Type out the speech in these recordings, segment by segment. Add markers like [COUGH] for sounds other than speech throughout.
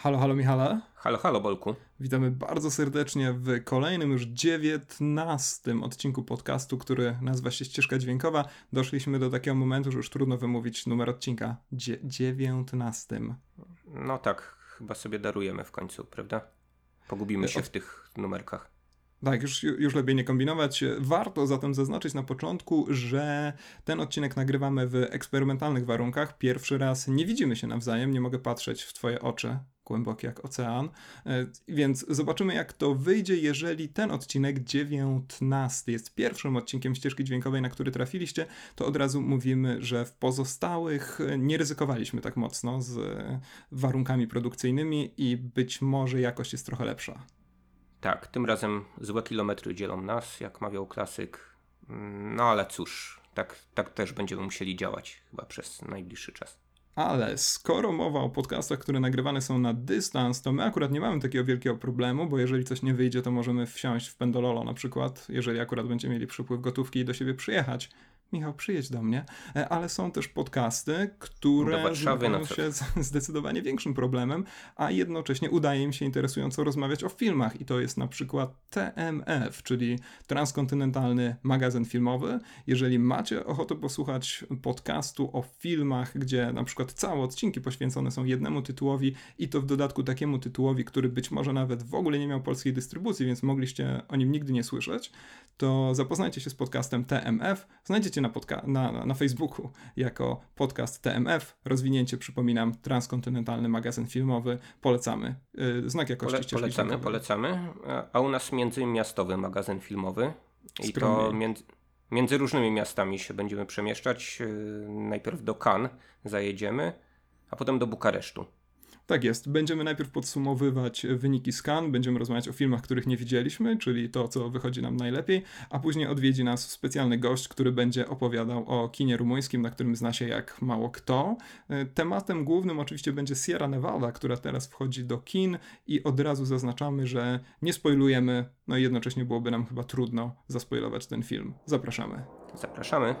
Halo, halo Michale. Halo, halo Bolku. Witamy bardzo serdecznie w kolejnym już dziewiętnastym odcinku podcastu, który nazywa się Ścieżka Dźwiękowa. Doszliśmy do takiego momentu, że już trudno wymówić numer odcinka. Dzie dziewiętnastym. No tak, chyba sobie darujemy w końcu, prawda? Pogubimy się w tych numerkach. Tak, już, już lepiej nie kombinować. Warto zatem zaznaczyć na początku, że ten odcinek nagrywamy w eksperymentalnych warunkach. Pierwszy raz nie widzimy się nawzajem, nie mogę patrzeć w Twoje oczy, głębokie jak ocean. E, więc zobaczymy, jak to wyjdzie, jeżeli ten odcinek 19 jest pierwszym odcinkiem ścieżki dźwiękowej, na który trafiliście, to od razu mówimy, że w pozostałych nie ryzykowaliśmy tak mocno z warunkami produkcyjnymi i być może jakość jest trochę lepsza. Tak, tym razem złe kilometry dzielą nas, jak mawiał klasyk. No ale cóż, tak, tak też będziemy musieli działać chyba przez najbliższy czas. Ale skoro mowa o podcastach, które nagrywane są na dystans, to my akurat nie mamy takiego wielkiego problemu, bo jeżeli coś nie wyjdzie, to możemy wsiąść w Pendololo na przykład, jeżeli akurat będziemy mieli przypływ gotówki i do siebie przyjechać. Michał, przyjedź do mnie, e, ale są też podcasty, które zmagają się z zdecydowanie większym problemem, a jednocześnie udaje im się interesująco rozmawiać o filmach i to jest na przykład TMF, czyli Transkontynentalny Magazyn Filmowy. Jeżeli macie ochotę posłuchać podcastu o filmach, gdzie na przykład całe odcinki poświęcone są jednemu tytułowi i to w dodatku takiemu tytułowi, który być może nawet w ogóle nie miał polskiej dystrybucji, więc mogliście o nim nigdy nie słyszeć, to zapoznajcie się z podcastem TMF. Znajdziecie na, podca- na, na Facebooku jako podcast TMF. Rozwinięcie, przypominam, transkontynentalny magazyn filmowy. Polecamy. Y, znak jakości Pole, Polecamy, polecamy. A u nas międzymiastowy magazyn filmowy. I to między, między różnymi miastami się będziemy przemieszczać. Y, najpierw do Cannes zajedziemy, a potem do Bukaresztu. Tak jest. Będziemy najpierw podsumowywać wyniki skan, będziemy rozmawiać o filmach, których nie widzieliśmy, czyli to, co wychodzi nam najlepiej, a później odwiedzi nas specjalny gość, który będzie opowiadał o kinie rumuńskim, na którym zna się jak mało kto. Tematem głównym oczywiście będzie Sierra Nevada, która teraz wchodzi do kin i od razu zaznaczamy, że nie spoilujemy, no i jednocześnie byłoby nam chyba trudno zaspoilować ten film. Zapraszamy. Zapraszamy.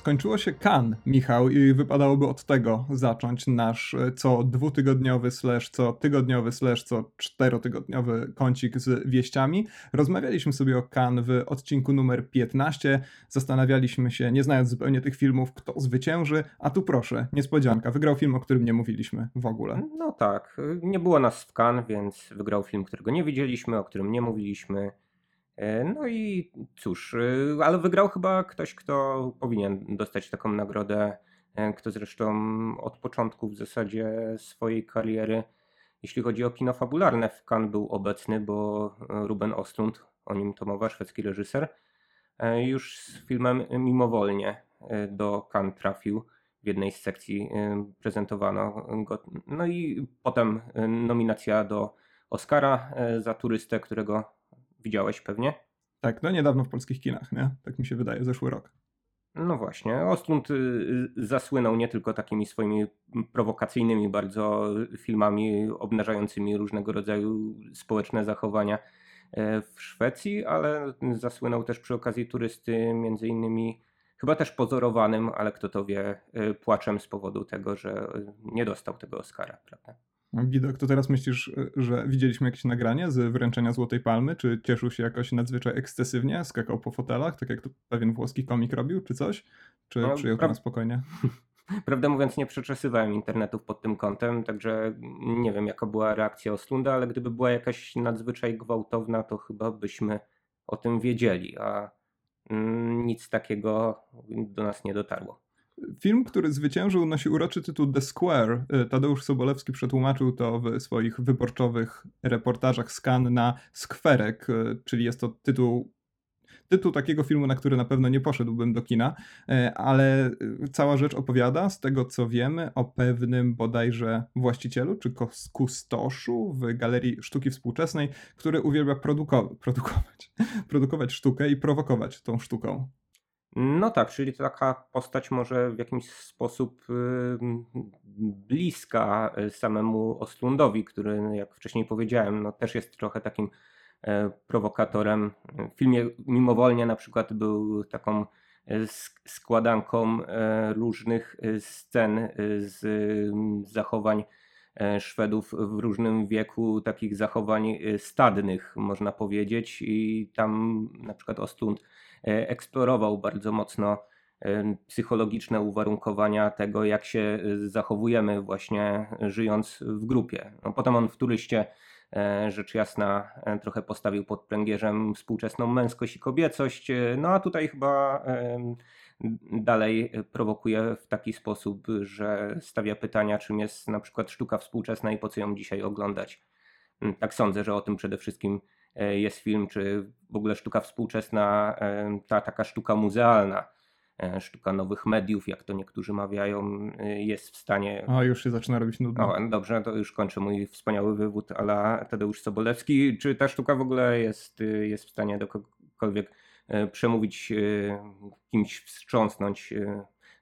Skończyło się kan, Michał, i wypadałoby od tego zacząć nasz e, co dwutygodniowy, slash co tygodniowy, slash co czterotygodniowy kącik z wieściami. Rozmawialiśmy sobie o kan w odcinku numer 15. Zastanawialiśmy się, nie znając zupełnie tych filmów, kto zwycięży, a tu proszę, niespodzianka, wygrał film, o którym nie mówiliśmy w ogóle. No tak, nie było nas w kan, więc wygrał film, którego nie widzieliśmy, o którym nie mówiliśmy. E, no i cóż, e, ale wygrał chyba ktoś, kto powinien dostać taką nagrodę, e, kto zresztą od początku w zasadzie swojej kariery, jeśli chodzi o kino fabularne, w Cannes był obecny, bo Ruben Ostlund, o nim to mowa, szwedzki reżyser, już z filmem Mimowolnie do Cannes trafił. W jednej z sekcji prezentowano go. No i potem nominacja do Oscara za turystę, którego Widziałeś pewnie? Tak, no niedawno w polskich kinach, nie? Tak mi się wydaje, zeszły rok. No właśnie, Ostlund y, y, zasłynął nie tylko takimi swoimi prowokacyjnymi bardzo filmami obnażającymi różnego rodzaju społeczne zachowania e, w Szwecji, ale zasłynął też przy okazji turysty między innymi chyba też pozorowanym, ale kto to wie, e, płaczem z powodu tego, że nie dostał tego Oscara, prawda? Widok, to teraz myślisz, y, że widzieliśmy jakieś nagranie z wręczenia Złotej Palmy? Czy cieszył się jakoś nadzwyczaj ekscesywnie? Skakał po fotelach, tak jak to pewien włoski komik robił, czy coś? Czy no, przyjął to na spokojnie? [LAUGHS] Prawdę mówiąc, nie przeczesywałem internetów pod tym kątem, także nie wiem, jaka była reakcja Oslunda, ale gdyby była jakaś nadzwyczaj gwałtowna, to chyba byśmy o tym wiedzieli, a mm, nic takiego do nas nie dotarło. Film, który zwyciężył, nosi uroczy tytuł The Square. Y, Tadeusz Sobolewski przetłumaczył to w swoich wyborczowych reportażach skan na skwerek, y, czyli jest to tytuł tytuł takiego filmu, na który na pewno nie poszedłbym do kina, y, ale cała rzecz opowiada, z tego co wiemy, o pewnym bodajże właścicielu czy kustoszu w Galerii Sztuki Współczesnej, który uwielbia produko produkować, [LAUGHS] produkować sztukę i prowokować tą sztuką. No tak, czyli to taka postać może w jakiś sposób bliska y, samemu Ostlundowi, który, jak wcześniej powiedziałem, no też jest trochę takim e, prowokatorem. W filmie mimowolnie na przykład był taką e, składanką e, różnych scen z zachowań Szwedów w różnym wieku, takich zachowań stadnych, można powiedzieć. I tam na przykład Ostlund eksplorował bardzo mocno psychologiczne uwarunkowania tego, jak się zachowujemy właśnie żyjąc w grupie. No, potem on w turyście e, rzecz jasna e, trochę postawił pod pręgierzem współczesną męskość i kobiecość, e, no a tutaj chyba dalej prowokuje w taki sposób, że stawia pytania, czym jest na przykład sztuka współczesna i po co ją dzisiaj oglądać. Tak sądzę, że o tym przede wszystkim jest film, czy w ogóle sztuka współczesna, ta taka sztuka muzealna, E, sztuka nowych mediów, jak to niektórzy mawiają, e, jest w stanie. A już się zaczyna robić nudno. O, dobrze, to już kończę mój wspaniały wywód ala Tadeusz Sobolewski. Czy ta sztuka w ogóle jest, jest w stanie do kogokolwiek e, przemówić, kimś wstrząsnąć?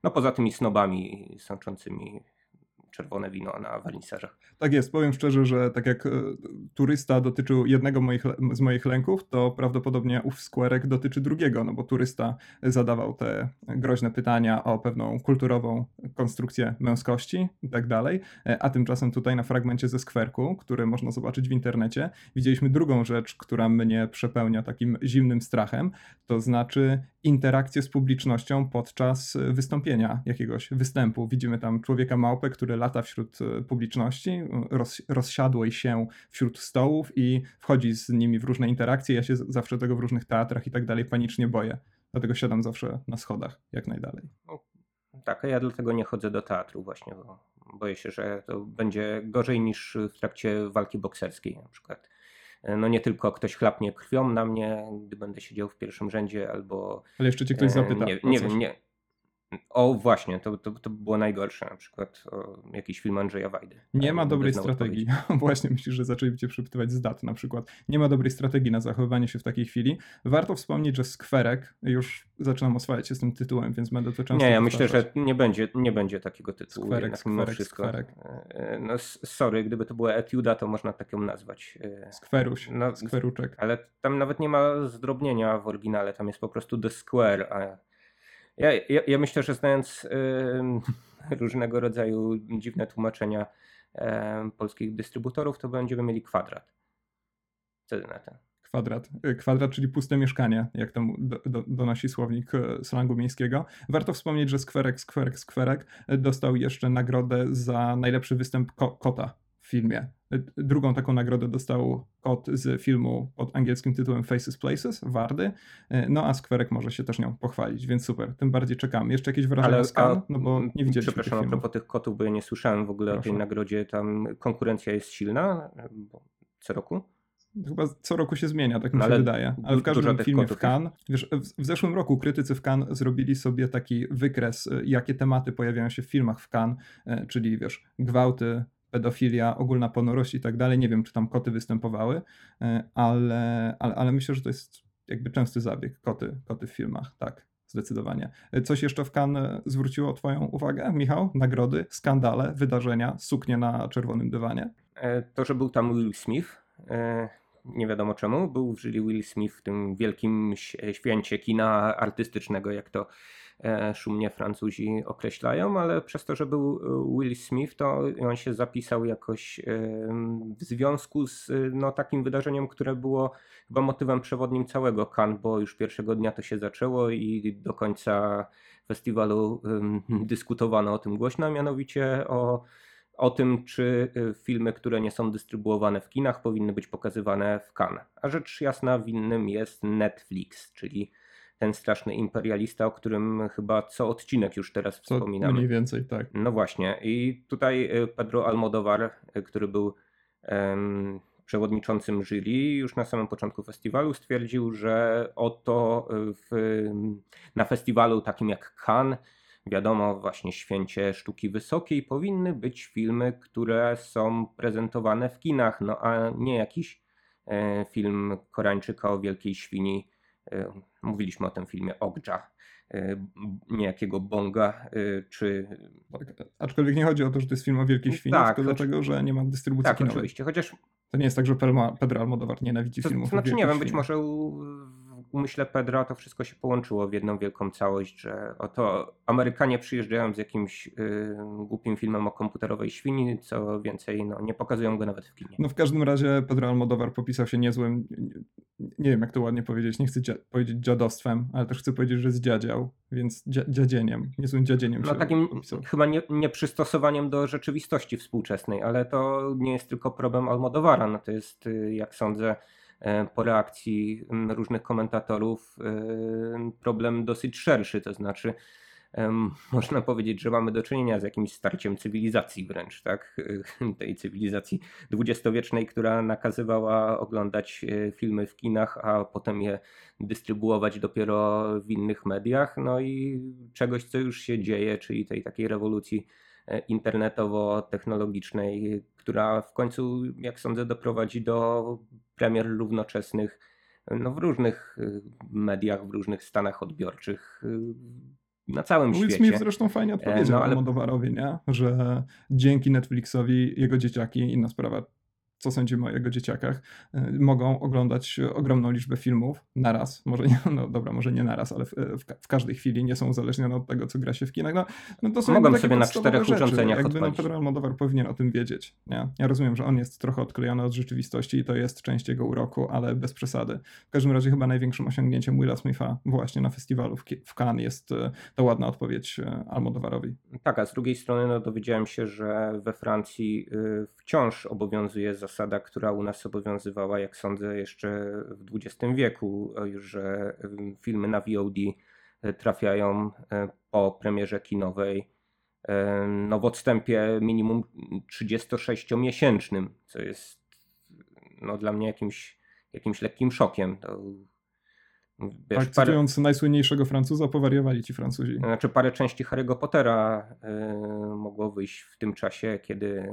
No poza tymi snobami sączącymi czerwone wino na wernisażach. Tak jest, powiem szczerze, że tak jak e, turysta dotyczył jednego moich, z moich lęków, to prawdopodobnie ów skwerek dotyczy drugiego, no bo turysta zadawał te groźne pytania o pewną kulturową konstrukcję męskości i tak dalej, e, a tymczasem tutaj na fragmencie ze skwerku, który można zobaczyć w internecie, widzieliśmy drugą rzecz, która mnie przepełnia takim zimnym strachem, to znaczy interakcję z publicznością podczas wystąpienia jakiegoś występu. Widzimy tam człowieka małpę, który lata wśród e, publiczności, roz, rozsiadłej się wśród stołów i wchodzi z nimi w różne interakcje. Ja się zawsze tego w różnych teatrach i tak dalej panicznie boję. Dlatego siadam zawsze na schodach, jak najdalej. Tak, a ja dlatego nie chodzę do teatru właśnie, bo boję się, że to będzie gorzej niż w trakcie walki bokserskiej na przykład no nie tylko ktoś chlapnie krwią na mnie, gdy będę siedział w pierwszym rzędzie, albo... Ale jeszcze cię ktoś zapyta. Nie, nie wiem, nie. O właśnie, to, to, to było najgorsze, na przykład jakiś film Andrzeja Wajdy. Nie ma dobrej strategii. [LAUGHS] Właśnie myślisz, że zaczęli cię przypytywać z dat na przykład. Nie ma dobrej strategii na zachowywanie się w takiej chwili. Warto wspomnieć, że Skwerek, już zaczynam oswajać się z tym tytułem, więc będę to często Nie, ja myślę, że nie będzie, nie będzie takiego tytułu. Skwerek, skwerek, wszystko. skwerek. E, no sorry, gdyby to była etiuda, to można tak ją nazwać. E, Skweruś, no, skweruczek. Ale tam nawet nie ma zdrobnienia w oryginale, tam jest po prostu The Square, a ja, ja, ja myślę, że znając y, [LAUGHS] różnego rodzaju dziwne tłumaczenia y, polskich dystrybutorów, to będziemy mieli kwadrat. Ty na ten? Kwadrat. Y, kwadrat, czyli puste mieszkanie, jak tam do, do, donosi słownik y, slangu miejskiego. Warto wspomnieć, że Skwerek, Skwerek, Skwerek dostał jeszcze nagrodę za najlepszy występ ko kota filmie. Drugą taką nagrodę dostał kot z filmu pod angielskim tytułem Faces Places, Wardy. No a Skwerek może się też nią pochwalić, więc super. Tym bardziej czekam. Jeszcze jakieś wrażenia Ale, z Cannes? No bo nie widzieliśmy Przepraszam, a propos tych kotów, bo ja nie słyszałem w ogóle Proszę. o tej nagrodzie. Tam konkurencja jest silna co roku? Chyba co roku się zmienia, tak mi no się wydaje. Ale w każdym filmie w Cannes, wiesz, w, zeszłym roku krytycy w Cannes zrobili sobie taki wykres, jakie tematy pojawiają się w filmach w Cannes, e, czyli wiesz, gwałty, pedofilia, ogólna ponurość i tak dalej. Nie wiem, czy tam koty występowały, e, ale, ale, ale myślę, że to jest jakby częsty zabieg, koty, koty w filmach, tak, zdecydowanie. E, coś jeszcze w Cannes zwróciło Twoją uwagę, Michał? Nagrody, skandale, wydarzenia, suknie na czerwonym dywanie? E, to, że był tam Will Smith, nie wiadomo czemu, był w jury Will Smith w tym wielkim święcie kina artystycznego, jak to szumnie Francuzi określają, ale przez to, że był e, Will Smith, to on się zapisał jakoś e, w związku z no, takim wydarzeniem, które było chyba motywem przewodnim całego Cannes, bo już pierwszego dnia to się zaczęło i do końca festiwalu dyskutowano o tym głośno, a mianowicie o o tym, czy filmy, które nie są dystrybuowane w kinach, powinny być pokazywane w Cannes. A rzecz jasna winnym jest Netflix, czyli ten straszny imperialista, o którym chyba co odcinek już teraz wspominamy. Mniej więcej, tak. No właśnie. I tutaj y, Pedro Almodovar, y, który był um, przewodniczącym jury, już na samym początku festiwalu stwierdził, że oto y, w, na festiwalu takim jak Cannes, wiadomo, właśnie święcie sztuki wysokiej, powinny być filmy, które są prezentowane w kinach, no a nie jakiś film Koreańczyka o wielkiej świni mówiliśmy o tym filmie Ogdża, e, niejakiego Bonga, e, czy... Tak, aczkolwiek nie chodzi o to, że to jest film o Wielkiej Świni, tak, tylko choć... dlatego, że nie ma dystrybucji tak, kinowej. oczywiście, chociaż To nie jest tak, że Pedro Almodovar nienawidzi to, filmów. To znaczy nie wiem, być może umyśle Pedra to wszystko się połączyło w jedną wielką całość, że oto Amerykanie przyjeżdżają z jakimś y, głupim filmem o komputerowej świni, co więcej, no, nie pokazują go nawet w kinie. No w każdym razie Pedro Almodovar popisał się niezłym, nie wiem jak to ładnie powiedzieć, nie chcę dzia- powiedzieć dziadostwem, ale też chcę powiedzieć, że zdziadział, więc dzia- dziadzieniem, niezłym dziadzieniem No się takim popisał. chyba nie, nieprzystosowaniem do rzeczywistości współczesnej, ale to nie jest tylko problem Almodovara, no to jest, y, jak sądzę, po reakcji różnych komentatorów y, problem dosyć szerszy, to znaczy [LAUGHS] można powiedzieć, że mamy do czynienia z jakimś starciem cywilizacji wręcz, tak? [LAUGHS] Tej cywilizacji dwudziestowiecznej, która nakazywała oglądać e, filmy w kinach, a potem je dystrybuować dopiero w innych mediach, no i czegoś, co już się dzieje, czyli tej takiej rewolucji e, internetowo-technologicznej, która w końcu, jak sądzę, doprowadzi do premier równoczesnych no, w różnych y, mediach, w różnych stanach odbiorczych na całym Will świecie. Smith zresztą fajnie odpowiedział no, ale- Almodovarowi, nie? że dzięki Netflixowi jego dzieciaki, inna sprawa, co sądzimy o jego dzieciakach, y, mogą oglądać ogromną liczbę filmów naraz. Może nie, no dobra, może nie naraz, ale w, w, ka- w każdej chwili nie są uzależnione od tego, co gra się w kinach. No, no to są Mogą sobie na czterech rzeczy. urządzeniach Jakby no. Pedro Almodovar powinien o tym wiedzieć. Nie? Ja rozumiem, że on jest trochę odklejony od rzeczywistości i to jest część jego uroku, ale bez przesady. W każdym razie chyba największym osiągnięciem Willa Smitha właśnie na festiwalu w, w Cannes jest y, ta ładna odpowiedź Almodovarowi. Tak, a z drugiej strony no, dowiedziałem się, że we Francji wciąż obowiązuje zasada, która u nas obowiązywała, jak sądzę, jeszcze w XX wieku, już, że filmy na VOD y, trafiają y, po premierze kinowej no, w odstępie minimum 36-miesięcznym, co jest no, dla mnie jakimś, jakimś lekkim szokiem. To, wiesz, tak, cytując najsłynniejszego Francuza, powariowali ci Francuzi. Znaczy parę części Harry'ego Pottera y, mogło wyjść w tym czasie, kiedy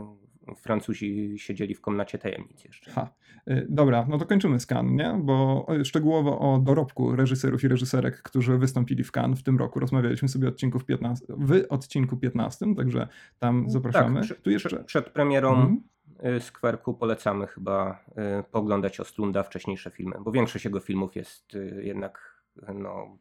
Francuzi siedzieli w komnacie tajemnic jeszcze. Ha. Y, Dobra, no to kończymy z Cannes, nie? Bo szczegółowo o dorobku reżyserów i reżyserek, którzy wystąpili w Cannes w tym roku, rozmawialiśmy sobie odcinków 15, w odcinku 15, także tam zapraszamy. Tak, tu jeszcze... przed, premierą Mhm. y, Skwerku polecamy chyba y, pooglądać Ostrunda wcześniejsze filmy, bo większość jego filmów jest jednak no,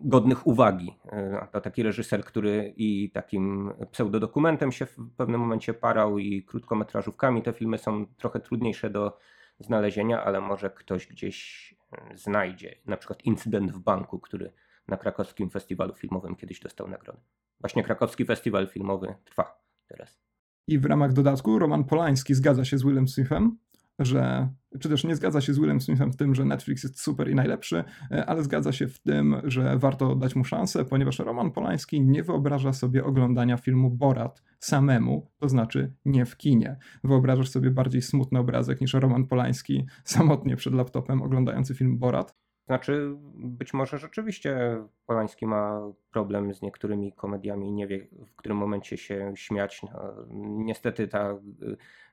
godnych uwagi. Y, To taki reżyser, który i takim pseudodokumentem się w pewnym momencie parał i krótkometrażówkami. Te filmy są trochę trudniejsze do znalezienia, ale może ktoś gdzieś y, znajdzie. Na przykład Incydent w banku, który na krakowskim festiwalu filmowym kiedyś dostał nagrodę. Właśnie krakowski festiwal filmowy trwa teraz. I w ramach dodatku Roman Polański zgadza się z Willem Smithem, że, czy też nie zgadza się z Willem Smithem w tym, że Netflix jest super i najlepszy, e, ale zgadza się w tym, że warto dać mu szansę, ponieważ Roman Polański nie wyobraża sobie oglądania filmu Borat samemu, to znaczy nie w kinie. Wyobrażasz sobie bardziej smutny obrazek niż Roman Polański samotnie przed laptopem oglądający film Borat? Znaczy, być może rzeczywiście Polański ma problem z niektórymi komediami i nie wie, w którym momencie się śmiać. No, niestety ta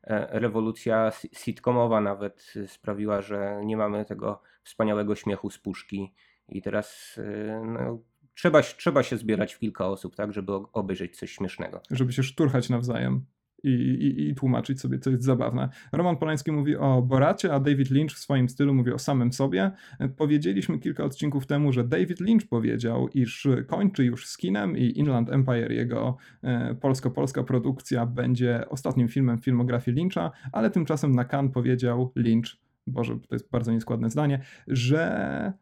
e, rewolucja si- sitcomowa nawet sprawiła, że nie mamy tego wspaniałego śmiechu z puszki i teraz y, no, trzeba, trzeba się zbierać w kilka osób, tak, żeby obejrzeć coś śmiesznego. żeby się szturchać nawzajem i, i, i tłumaczyć sobie, co jest zabawne. Roman Polański mówi o Boracie, a David Lynch w swoim stylu mówi o samym sobie. Powiedzieliśmy kilka odcinków temu, że David Lynch powiedział, iż kończy już z kinem i Inland Empire, jego e, polsko-polska produkcja, będzie ostatnim filmem w filmografii Lyncha, ale tymczasem na Cannes powiedział Lynch, Boże, to jest bardzo nieskładne zdanie, że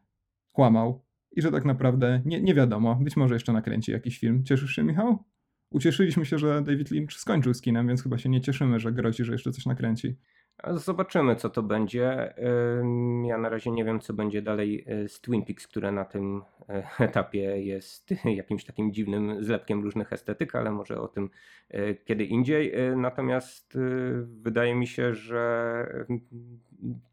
kłamał i że tak naprawdę nie, nie wiadomo, być może jeszcze nakręci jakiś film. Cieszysz się, Michał? Ucieszyliśmy się, że David Lynch skończył z kinem, więc chyba się nie cieszymy, że grozi, że jeszcze coś nakręci. Zobaczymy, co to będzie. Ja na razie nie wiem, co będzie dalej y, z Twin Peaks, które na tym e, [LAUGHS] etapie jest [LAUGHS] jakimś takim dziwnym zlepkiem różnych estetyk, ale może o tym e, kiedy indziej. E, Natomiast y, wydaje mi się, że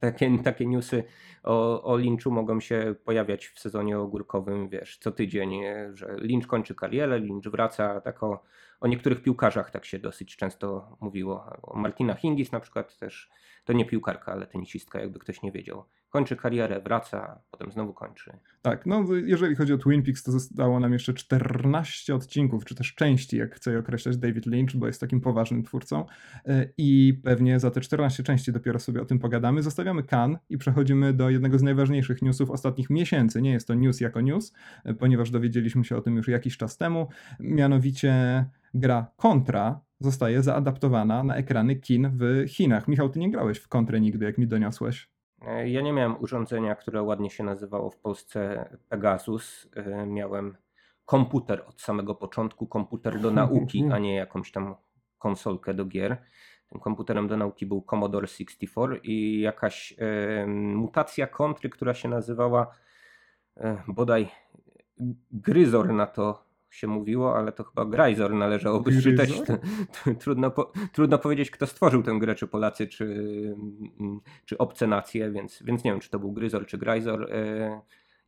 takie, takie newsy o, o Lynchu mogą się pojawiać w sezonie ogórkowym, wiesz, co tydzień, że Lynch kończy karierę, Lynch wraca, tak o, o niektórych piłkarzach tak się dosyć często mówiło. O Martina Hingis na przykład też To nie piłkarka, ale tenisistka, jakby ktoś nie wiedział. Kończy karierę, wraca, potem znowu kończy. Tak, no jeżeli chodzi o Twin Peaks, to zostało nam jeszcze 14 odcinków, czy też części, jak chce je określać David Lynch, bo jest takim poważnym twórcą e, i pewnie za te 14 części dopiero sobie o tym pogadamy. Zostawiamy Kan i przechodzimy do jednego z najważniejszych newsów ostatnich miesięcy. Nie jest to news jako news, e, ponieważ dowiedzieliśmy się o tym już jakiś czas temu. Mianowicie gra Contra zostaje zaadaptowana na ekrany kin w Chinach. Michał, ty nie grałeś w Kontrę nigdy, jak mi doniosłeś. E, ja nie miałem urządzenia, które ładnie się nazywało w Polsce Pegasus. E, miałem komputer od samego początku, komputer do [LAUGHS] nauki, a nie jakąś tam konsolkę do gier. Tym komputerem do nauki był Commodore 64 i jakaś e, mutacja kontry, która się nazywała e, bodaj Gryzor na to się mówiło, ale to chyba Gryzor należałoby Gryzor? czytać. [LAUGHS] Trudno, po, trudno powiedzieć, kto stworzył tę grę, czy Polacy, czy, mm, czy obce nacje, więc, więc nie wiem, czy to był Gryzor, czy Gryzor. E,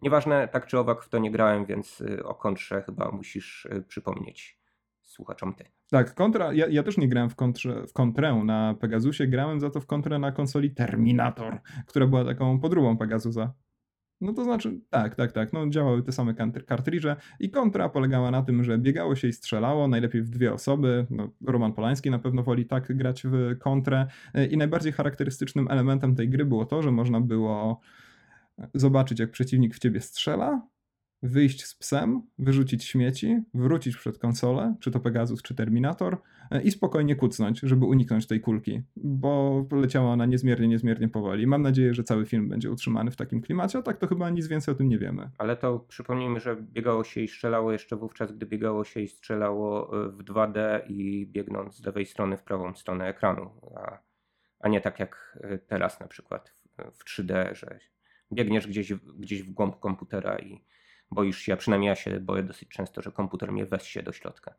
Nieważne, tak czy owak w to nie grałem, więc e, o kontrze chyba musisz e, przypomnieć słuchaczom ty. Tak, kontra, ja, ja też nie grałem w, kontrze, w kontrę na Pegasusie, grałem za to w kontrę na konsoli Terminator, która była taką podróbą Pegasusa. No to znaczy, tak, tak, tak, no działały te same kartridże i kontra polegała na tym, że biegało się i strzelało, najlepiej w dwie osoby, no, Roman Polański na pewno woli tak grać w kontrę e, i najbardziej charakterystycznym elementem tej gry było to, że można było zobaczyć jak przeciwnik w ciebie strzela, wyjść z psem, wyrzucić śmieci, wrócić przed konsolę, czy to Pegasus, czy Terminator e, i spokojnie kucnąć, żeby uniknąć tej kulki, bo leciała ona niezmiernie, niezmiernie powoli. Mam nadzieję, że cały film będzie utrzymany w takim klimacie, a tak to chyba nic więcej o tym nie wiemy. Ale to przypomnijmy, że biegało się i strzelało jeszcze wówczas, gdy biegało się i strzelało e, w 2D i biegnąc z lewej strony w prawą stronę ekranu, a, a nie tak jak e, teraz na przykład w, w 3D, że biegniesz gdzieś, gdzieś w głąb komputera i boisz się, a przynajmniej ja się boję dosyć często, że komputer mnie weźmie do środka.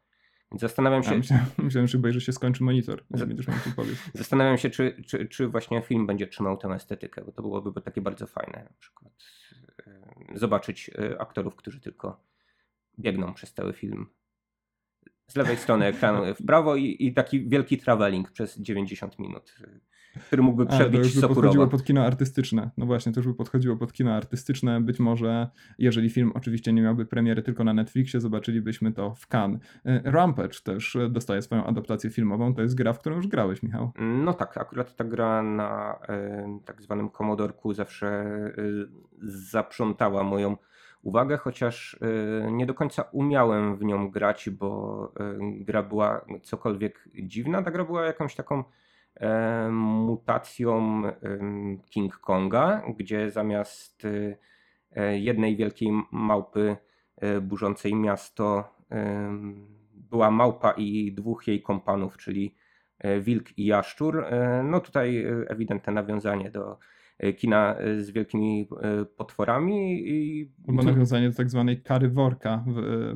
Więc zastanawiam się. A, myślałem, [LAUGHS] myślałem, że boisz, że się skończy monitor. Miał [LAUGHS] Zastanawiam się, czy, czy, czy właśnie film będzie trzymał tę estetykę, bo to byłoby takie bardzo fajne. Na przykład e, zobaczyć e, aktorów, którzy tylko biegną przez cały film z lewej strony ekranu w prawo i, i taki wielki traveling przez 90 minut który mógłby przebić A, to już by podchodziło pod kino artystyczne. No właśnie, to już by podchodziło pod kino artystyczne. Być może, jeżeli film oczywiście nie miałby premiery tylko na Netflixie, zobaczylibyśmy to w Cannes. E, Rampage też dostaje swoją adaptację filmową. To jest gra, w którą już grałeś, Michał. No tak, akurat ta gra na y, tak zwanym Commodorku zawsze y, zaprzątała moją uwagę, chociaż y, nie do końca umiałem w nią grać, bo gra była cokolwiek dziwna. Ta gra była jakąś taką mutacją King Konga, gdzie zamiast e, jednej wielkiej małpy e, burzącej miasto była małpa i dwóch jej kompanów, czyli e, wilk i jaszczur. No tutaj ewidentne nawiązanie do E, kina e, z wielkimi e, potworami. I... Albo nawiązanie do tak zwanej kary worka w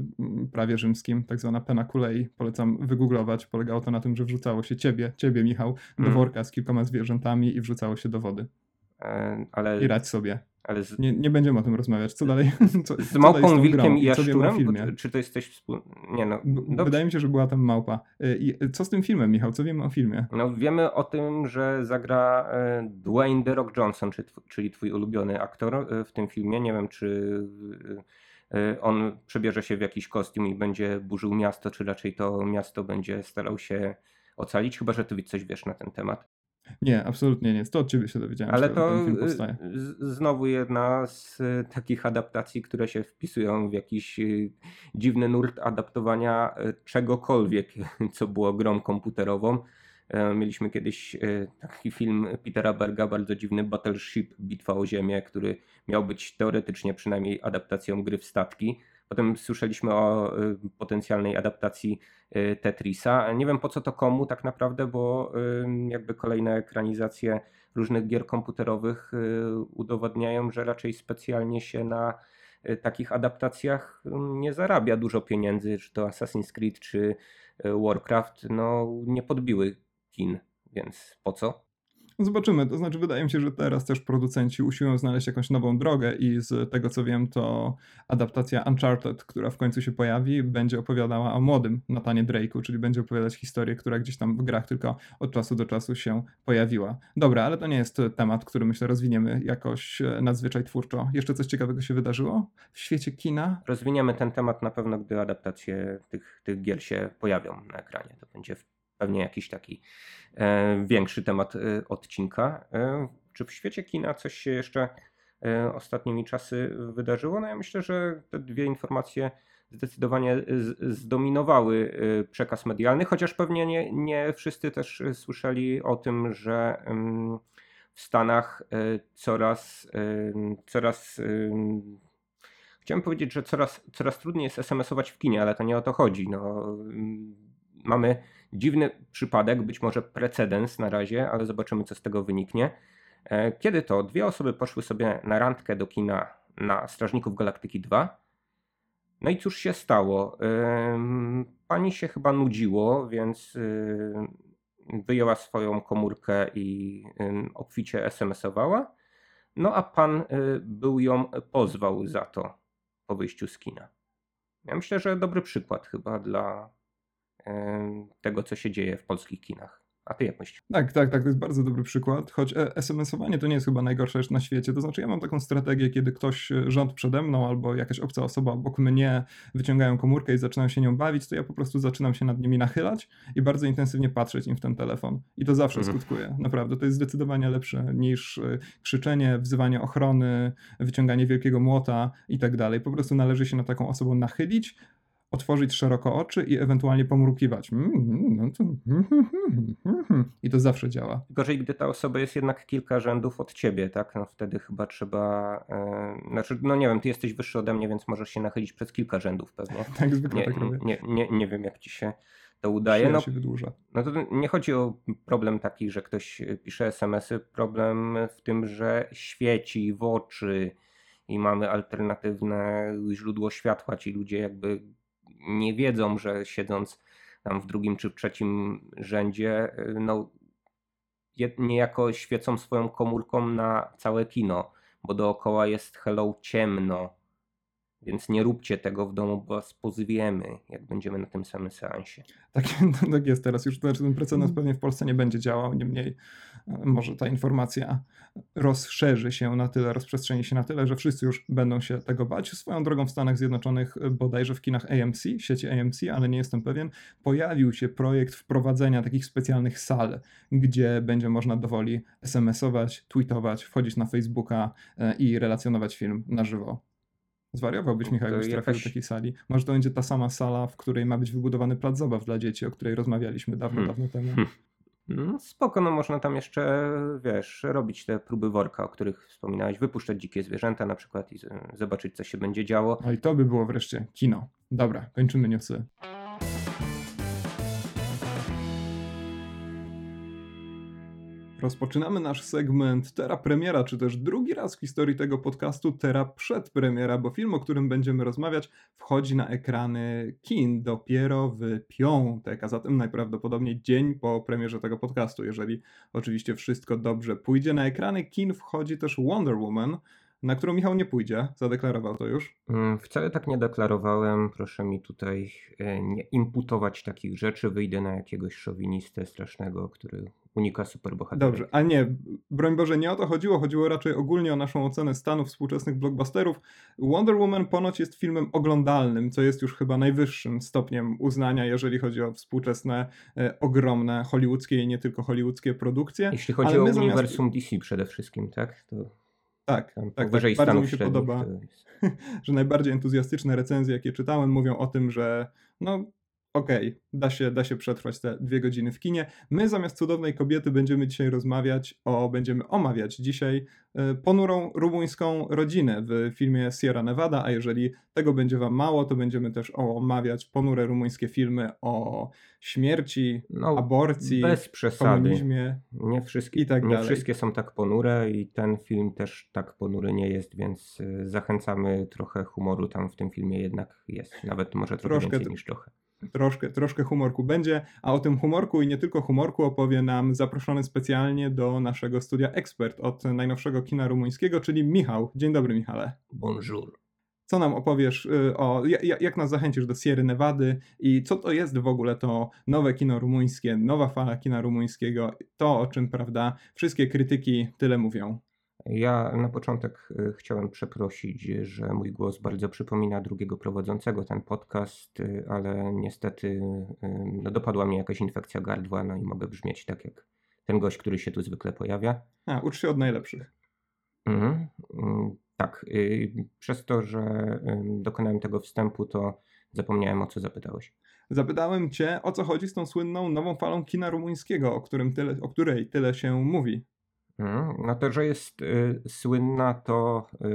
prawie rzymskim, tak zwana pena kulei. Polecam wygooglować. Polegało to na tym, że wrzucało się ciebie, ciebie Michał, do mm. worka z kilkoma zwierzętami i wrzucało się do wody. Ale... I rać sobie. Ale z... nie, nie będziemy o tym rozmawiać. Co dalej? [LAUGHS] Co, z małpą, wilkiem i jaszczurem? Czy to jesteś wspólny? Nie no. Wydaje mi się, że była tam małpa. Y, I co z tym filmem, Michał? Co wiemy o filmie? No wiemy o tym, że zagra e, Dwayne The Rock Johnson, czyli twój ulubiony aktor e, w tym filmie. Nie wiem, czy e, on przebierze się w jakiś kostium i będzie burzył miasto, czy raczej to miasto będzie starał się ocalić, chyba że ty coś wiesz na ten temat. Nie, absolutnie nie. To od ciebie się dowiedziałem, Ale to ten film powstaje. znowu jedna z e, takich adaptacji, które się wpisują w jakiś e, dziwny nurt adaptowania e, czegokolwiek, [LAUGHS] co było grą komputerową. Mieliśmy kiedyś taki film Petera Berga, bardzo dziwny Battleship Bitwa o Ziemię, który miał być teoretycznie przynajmniej adaptacją gry w statki. Potem słyszeliśmy o y, potencjalnej adaptacji y, Tetrisa. Nie wiem po co to komu tak naprawdę, bo jakby kolejne ekranizacje różnych gier komputerowych y, udowadniają, że raczej specjalnie się na takich adaptacjach nie zarabia dużo pieniędzy, czy to Assassin's Creed, czy Warcraft, no nie podbiły kin, więc po co? No zobaczymy, to znaczy wydaje mi się, że teraz też producenci usiłują znaleźć jakąś nową drogę i z tego co wiem to adaptacja Uncharted, która w końcu się pojawi, będzie opowiadała o młodym Nathanie Drake'u, czyli będzie opowiadać historię, która gdzieś tam w grach tylko od czasu do czasu się pojawiła. Dobra, ale to nie jest temat, który myślę rozwiniemy jakoś e, nadzwyczaj twórczo. Jeszcze coś ciekawego się wydarzyło w świecie kina? Rozwiniemy ten temat na pewno, gdy adaptacje tych, tych gier się pojawią na ekranie. To będzie pewnie jakiś taki e, większy temat e, odcinka. E, czy w świecie kina coś się jeszcze ostatnimi czasy wydarzyło? No ja myślę, że te dwie informacje zdecydowanie zdominowały przekaz medialny, chociaż pewnie nie, nie wszyscy też słyszeli o tym, że w Stanach coraz, coraz em, Chciałem powiedzieć, że coraz, coraz trudniej jest SMS-ować w kinie, ale to nie o to chodzi. No, mamy dziwny przypadek, być może precedens na razie, ale zobaczymy, co z tego wyniknie. E, Kiedy to dwie osoby poszły sobie na randkę do kina na Strażników Galaktyki 2. No i cóż się stało? Pani się chyba nudziło, więc wyjęła swoją komórkę i obficie SMS-owała. No a pan y, był ją pozwał za to po wyjściu z kina. Ja myślę, że dobry przykład chyba dla tego, co się dzieje w polskich kinach. A ty jak myślisz? Tak, tak, tak, to jest bardzo dobry przykład, choć e, SMS-owanie to nie jest chyba najgorsza rzecz na świecie, to znaczy ja mam taką strategię, kiedy ktoś, e, rząd przede mną albo jakaś obca osoba obok mnie wyciągają komórkę i zaczynają się nią bawić, to ja po prostu zaczynam się nad nimi nachylać i bardzo intensywnie patrzeć im w ten telefon. I to zawsze Mhm. skutkuje, naprawdę, to jest zdecydowanie lepsze niż e, krzyczenie, wzywanie ochrony, wyciąganie wielkiego młota i tak dalej. Po prostu należy się na taką osobą nachylić, otworzyć szeroko oczy i ewentualnie pomrukiwać. Mm, mm, no to... I to zawsze działa. Gorzej, gdy ta osoba jest jednak kilka rzędów od ciebie, tak? No wtedy chyba trzeba. E, znaczy, no nie wiem, ty jesteś wyższy ode mnie, więc możesz się nachylić przez kilka rzędów pewnie. [LAUGHS] Tak zwykle Nie, tak robię. nie, nie, nie wiem, jak ci się to udaje. No, się wydłuża. no to nie chodzi o problem taki, że ktoś pisze SMS-y. Problem w tym, że świeci w oczy i mamy alternatywne źródło światła. Ci ludzie jakby nie wiedzą, że siedząc tam w drugim czy w trzecim rzędzie, no je- niejako świecą swoją komórką na całe kino, bo dookoła jest hello ciemno. Więc nie róbcie tego w domu, bo was pozwiemy, jak będziemy na tym samym seansie. Tak, [LAUGHS] tak jest teraz już. Znaczy ten precedens Mhm. pewnie w Polsce nie będzie działał, niemniej e, może ta informacja rozszerzy się na tyle, rozprzestrzeni się na tyle, że wszyscy już będą się tego bać. Swoją drogą w Stanach Zjednoczonych, e, bodajże w kinach AMC, sieci AMC, ale nie jestem pewien, pojawił się projekt wprowadzenia takich specjalnych sal, gdzie będzie można dowoli SMS-ować, tweetować, wchodzić na Facebooka e, i relacjonować film na żywo. Zwariowałbyś, Michał, jakbyś trafił jakaś- do takiej sali. Może to będzie ta sama sala, w której ma być wybudowany plac zabaw dla dzieci, o której rozmawialiśmy dawno, Hmm. dawno temu. Hmm. No, spoko, no można tam jeszcze, wiesz, robić te próby worka, o których wspominałeś, wypuszczać dzikie zwierzęta na przykład i zobaczyć, co się będzie działo. No i to by było wreszcie kino. Dobra, kończymy newsy. Rozpoczynamy nasz segment Tera Premiera, czy też drugi raz w historii tego podcastu Tera Przedpremiera, bo film, o którym będziemy rozmawiać, wchodzi na ekrany kin dopiero w piątek, a zatem najprawdopodobniej dzień po premierze tego podcastu. Jeżeli oczywiście wszystko dobrze pójdzie na ekrany kin, wchodzi też Wonder Woman, na którą Michał nie pójdzie, zadeklarował to już. Mm, Wcale tak nie deklarowałem, proszę mi tutaj e, nie imputować takich rzeczy, wyjdę na jakiegoś szowinistę strasznego, który unika superbohaterów. Dobrze, a nie, broń Boże, nie o to chodziło, chodziło raczej ogólnie o naszą ocenę stanu współczesnych blockbusterów. Wonder Woman ponoć jest filmem oglądalnym, co jest już chyba najwyższym stopniem uznania, jeżeli chodzi o współczesne, e, ogromne hollywoodzkie i nie tylko hollywoodzkie produkcje. Jeśli chodzi Ale o my zamiast- uniwersum DC przede wszystkim, tak? To Tak, tak, tak, bardzo mi się podoba. [LAUGHS] że najbardziej entuzjastyczne recenzje, jakie czytałem, mówią o tym, że no okej, da, się, da się przetrwać te dwie godziny w kinie. My zamiast cudownej kobiety będziemy dzisiaj rozmawiać o, będziemy omawiać dzisiaj e, ponurą rumuńską rodzinę w filmie Sierra Nevada, a jeżeli tego będzie wam mało, to będziemy też omawiać ponure rumuńskie filmy o śmierci, No, aborcji, bez przesady. komunizmie. Nie wszystkie, I tak nie wszystkie są tak ponure i ten film też tak ponury nie jest, więc y, zachęcamy trochę humoru tam w tym filmie jednak jest. Nawet może trochę Troszkę więcej niż trochę. Troszkę, troszkę humorku będzie, a o tym humorku i nie tylko humorku opowie nam zaproszony specjalnie do naszego studia ekspert od najnowszego kina rumuńskiego, czyli Michał. Dzień dobry, Michale. Bonjour. Co nam opowiesz y, o, jak nas zachęcisz do Sierry Nevady i co to jest w ogóle to nowe kino rumuńskie, nowa fala kina rumuńskiego, to o czym, prawda, wszystkie krytyki tyle mówią. Ja na początek y, chciałem przeprosić, że mój głos bardzo przypomina drugiego prowadzącego ten podcast, y, ale niestety y, no, dopadła mnie jakaś infekcja gardła, no i mogę brzmieć tak jak ten gość, który się tu zwykle pojawia. A, ucz się od najlepszych. Mhm. Mm, tak, przez to, że dokonałem tego wstępu, to zapomniałem o co zapytałeś. Zapytałem cię, o co chodzi z tą słynną nową falą kina rumuńskiego, o, którym tyle, o której tyle się mówi. No to, że jest y, słynna, to y,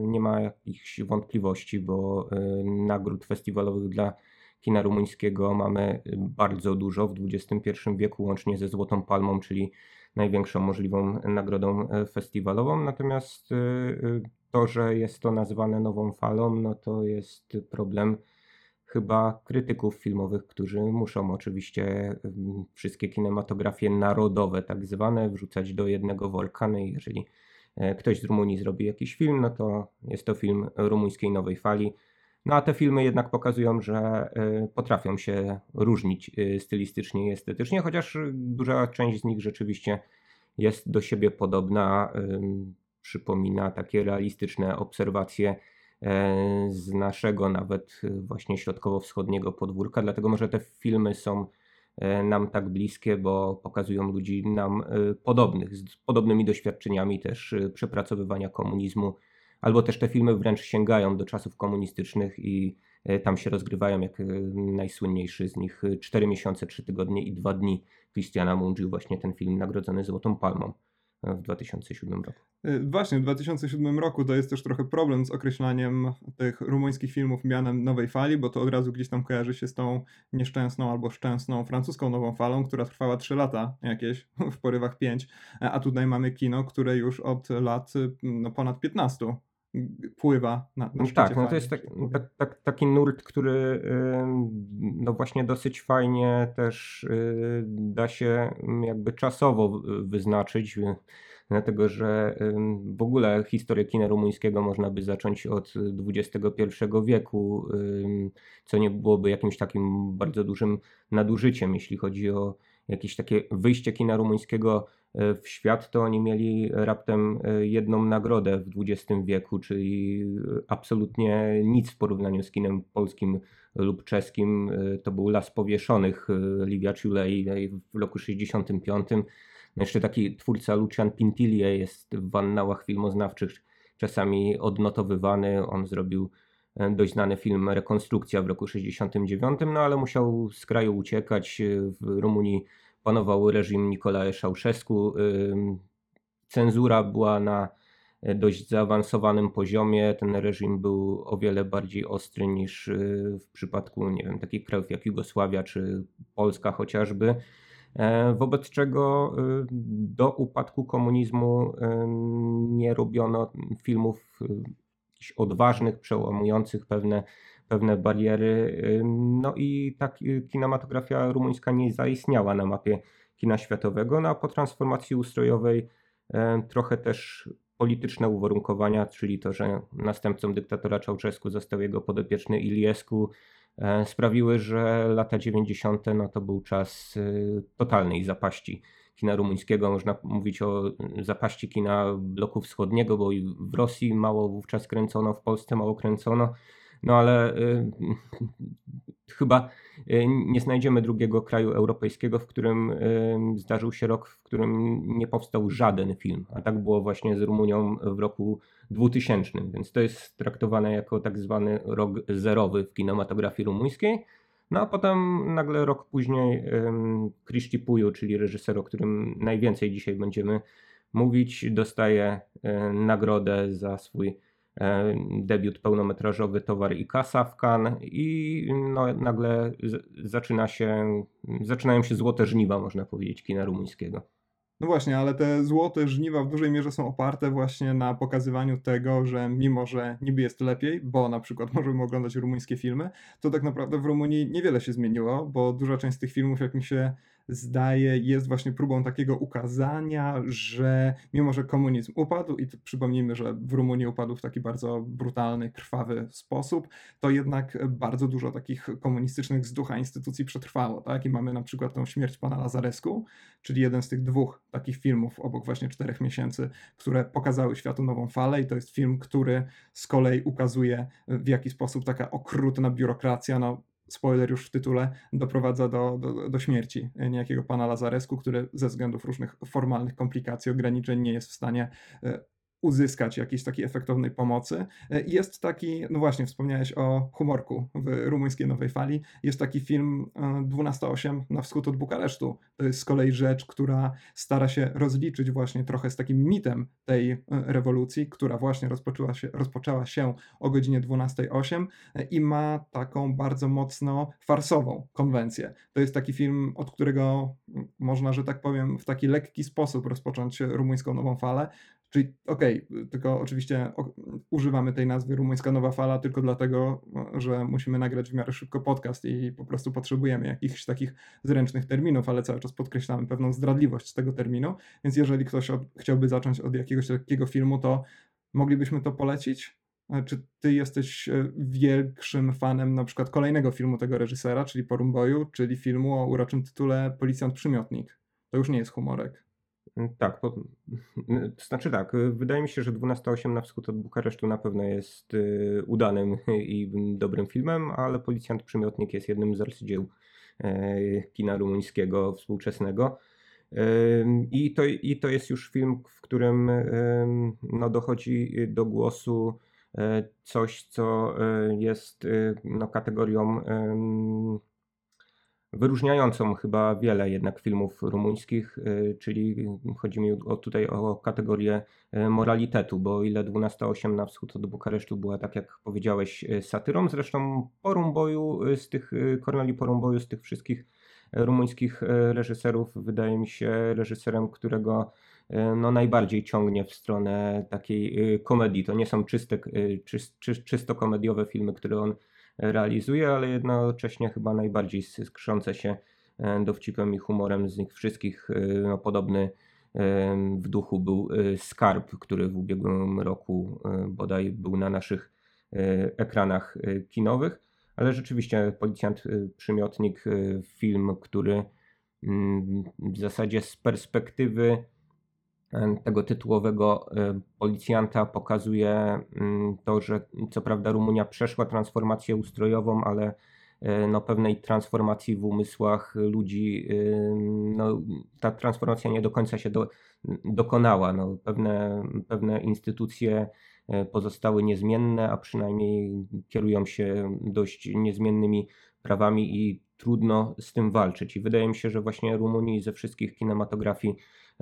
nie ma jakichś wątpliwości, bo y, nagród festiwalowych dla kina rumuńskiego mamy bardzo dużo w XXI wieku, łącznie ze Złotą Palmą, czyli największą możliwą nagrodą festiwalową. Natomiast to, że jest to nazywane nową falą, no to jest problem chyba krytyków filmowych, którzy muszą oczywiście wszystkie kinematografie narodowe, tak zwane, wrzucać do jednego worka. I jeżeli e, ktoś z Rumunii zrobi jakiś film, no to jest to film rumuńskiej nowej fali. No a te filmy jednak pokazują, że e, potrafią się różnić e, stylistycznie i estetycznie, chociaż duża część z nich rzeczywiście jest do siebie podobna, przypomina takie realistyczne obserwacje z naszego nawet e, właśnie środkowo-wschodniego podwórka, dlatego może te filmy są e, nam tak bliskie, bo pokazują ludzi nam podobnych, z podobnymi doświadczeniami też przepracowywania komunizmu, albo też te filmy wręcz sięgają do czasów komunistycznych i tam się rozgrywają, jak najsłynniejszy z nich 4 miesiące, 3 tygodnie i 2 dni. Christiana Mungiu, właśnie ten film nagrodzony Złotą Palmą w 2007 roku. Y, właśnie, w 2007 roku to jest też trochę problem z określaniem tych rumuńskich filmów mianem nowej fali, bo to od razu gdzieś tam kojarzy się z tą nieszczęsną albo szczęsną francuską nową falą, która trwała 3 lata jakieś, [LAUGHS] w porywach 5, a tutaj mamy kino, które już od lat no, ponad 15 pływa na, na Tak, no to jest tak, tak, tak, taki nurt, który no właśnie dosyć fajnie też y, da się jakby czasowo wyznaczyć, dlatego że w ogóle historię kina rumuńskiego można by zacząć od XXI wieku, co nie byłoby jakimś takim bardzo dużym nadużyciem, jeśli chodzi o jakieś takie wyjście kina rumuńskiego w świat, to oni mieli raptem e, jedną nagrodę w XX wieku, czyli e, absolutnie nic w porównaniu z kinem polskim lub czeskim. To był Las Powieszonych Livia Ciulei w roku 65. No jeszcze taki twórca Lucian Pintilie jest w annałach filmoznawczych czasami odnotowywany. On zrobił dość znany film Rekonstrukcja w roku 69, no ale musiał z kraju uciekać. W Rumunii panował reżim Nikolae Ceausescu. Cenzura była na dość zaawansowanym poziomie. Ten reżim był o wiele bardziej ostry niż y, w przypadku, nie wiem, takich krajów jak Jugosławia czy Polska chociażby. E, wobec czego y, do upadku komunizmu nie robiono filmów y, odważnych, przełamujących pewne pewne bariery. No i tak kinematografia rumuńska nie zaistniała na mapie kina światowego, no a po transformacji ustrojowej trochę też polityczne uwarunkowania, czyli to, że następcą dyktatora Czałczesku został jego podopieczny Iliescu, sprawiły, że lata 90. No to był czas y, totalnej zapaści kina rumuńskiego. Można mówić o zapaści kina bloku wschodniego, bo i w Rosji mało wówczas kręcono, w Polsce mało kręcono. No ale y, [LAUGHS] chyba y, nie znajdziemy drugiego kraju europejskiego, w którym y, zdarzył się rok, w którym nie powstał żaden film. A tak było właśnie z Rumunią w roku 2000, więc to jest traktowane jako tak zwany rok zerowy w kinematografii rumuńskiej. No a potem nagle rok później Cristi Puju, czyli reżyser, o którym najwięcej dzisiaj będziemy mówić, dostaje nagrodę za swój debiut pełnometrażowy Towar i Kasa w Cannes i no, nagle zaczyna się, zaczynają się złote żniwa, można powiedzieć, kina rumuńskiego. No właśnie, ale te złote żniwa w dużej mierze są oparte właśnie na pokazywaniu tego, że mimo, że niby jest lepiej, bo na przykład [LAUGHS] możemy oglądać rumuńskie filmy, to tak naprawdę w Rumunii niewiele się zmieniło, bo duża część z tych filmów, jak mi się zdaje, jest właśnie próbą takiego ukazania, że mimo, że komunizm upadł, i przypomnijmy, że w Rumunii upadł w taki bardzo brutalny, krwawy sposób, to jednak bardzo dużo takich komunistycznych zducha instytucji przetrwało, tak? I mamy na przykład tą śmierć pana Lazaresku, czyli jeden z tych dwóch takich filmów obok właśnie czterech miesięcy, które pokazały światu nową falę i to jest film, który z kolei ukazuje w jaki sposób taka okrutna biurokracja, no spoiler już w tytule, doprowadza do, do, do śmierci niejakiego pana Lazaresku, który ze względów różnych formalnych komplikacji, ograniczeń nie jest w stanie e, uzyskać jakiejś takiej efektownej pomocy. E, jest taki, no właśnie, wspomniałeś o humorku w rumuńskiej Nowej Fali. Jest taki film 12.8 e, na wschód od Bukaresztu. To jest z kolei rzecz, która stara się rozliczyć właśnie trochę z takim mitem tej e, rewolucji, która właśnie rozpoczęła się, rozpoczęła się o godzinie 12.08 i ma taką bardzo mocno farsową konwencję. To jest taki film, od którego można, że tak powiem, w taki lekki sposób rozpocząć rumuńską Nową Falę. Czyli okej, okay, tylko oczywiście używamy tej nazwy Rumuńska Nowa Fala tylko dlatego, że musimy nagrać w miarę szybko podcast i po prostu potrzebujemy jakichś takich zręcznych terminów, ale cały czas podkreślamy pewną zdradliwość tego terminu, więc jeżeli ktoś chciałby zacząć od jakiegoś takiego filmu, to moglibyśmy to polecić? Czy ty jesteś e, większym fanem na przykład kolejnego filmu tego reżysera, czyli Porumboju, czyli filmu o uroczym tytule Policjant Przymiotnik? To już nie jest humorek. Mm, tak, [LAUGHS] to znaczy tak, y, wydaje mi się, że 12.8 na wschód od Bukaresztu na pewno jest y, udanym [LAUGHS] i dobrym filmem, ale Policjant Przymiotnik jest jednym z arcydzieł e, kina rumuńskiego współczesnego. I to, I to jest już film, w którym no, dochodzi do głosu e, coś, co e, jest no, kategorią wyróżniającą chyba wiele jednak filmów rumuńskich, y, czyli chodzi mi o, tutaj o kategorię y, moralitetu, bo o ile 12.8 na wschód od Bukaresztu była, tak jak powiedziałeś, y, satyrą, zresztą Porumboju z tych, Corneli Porumboju z tych wszystkich rumuńskich reżyserów wydaje mi się reżyserem, którego no, najbardziej ciągnie w stronę takiej komedii. To nie są czyste, czy, czy, czysto komediowe filmy, które on realizuje, ale jednocześnie chyba najbardziej skrzące się e, dowcipem i humorem z nich wszystkich. E, no, podobny e, w duchu był Skarb, który w ubiegłym roku bodaj był na naszych ekranach kinowych, ale rzeczywiście Policjant Przymiotnik, film, który mm, w zasadzie z perspektywy tego tytułowego e, policjanta pokazuje mm, to, że co prawda Rumunia przeszła transformację ustrojową, ale e, no, pewnej transformacji w umysłach ludzi, e, no, ta transformacja nie do końca się do, dokonała. No, pewne, pewne instytucje pozostały niezmienne, a przynajmniej kierują się dość niezmiennymi prawami i trudno z tym walczyć. I wydaje mi się, że właśnie Rumunii ze wszystkich kinematografii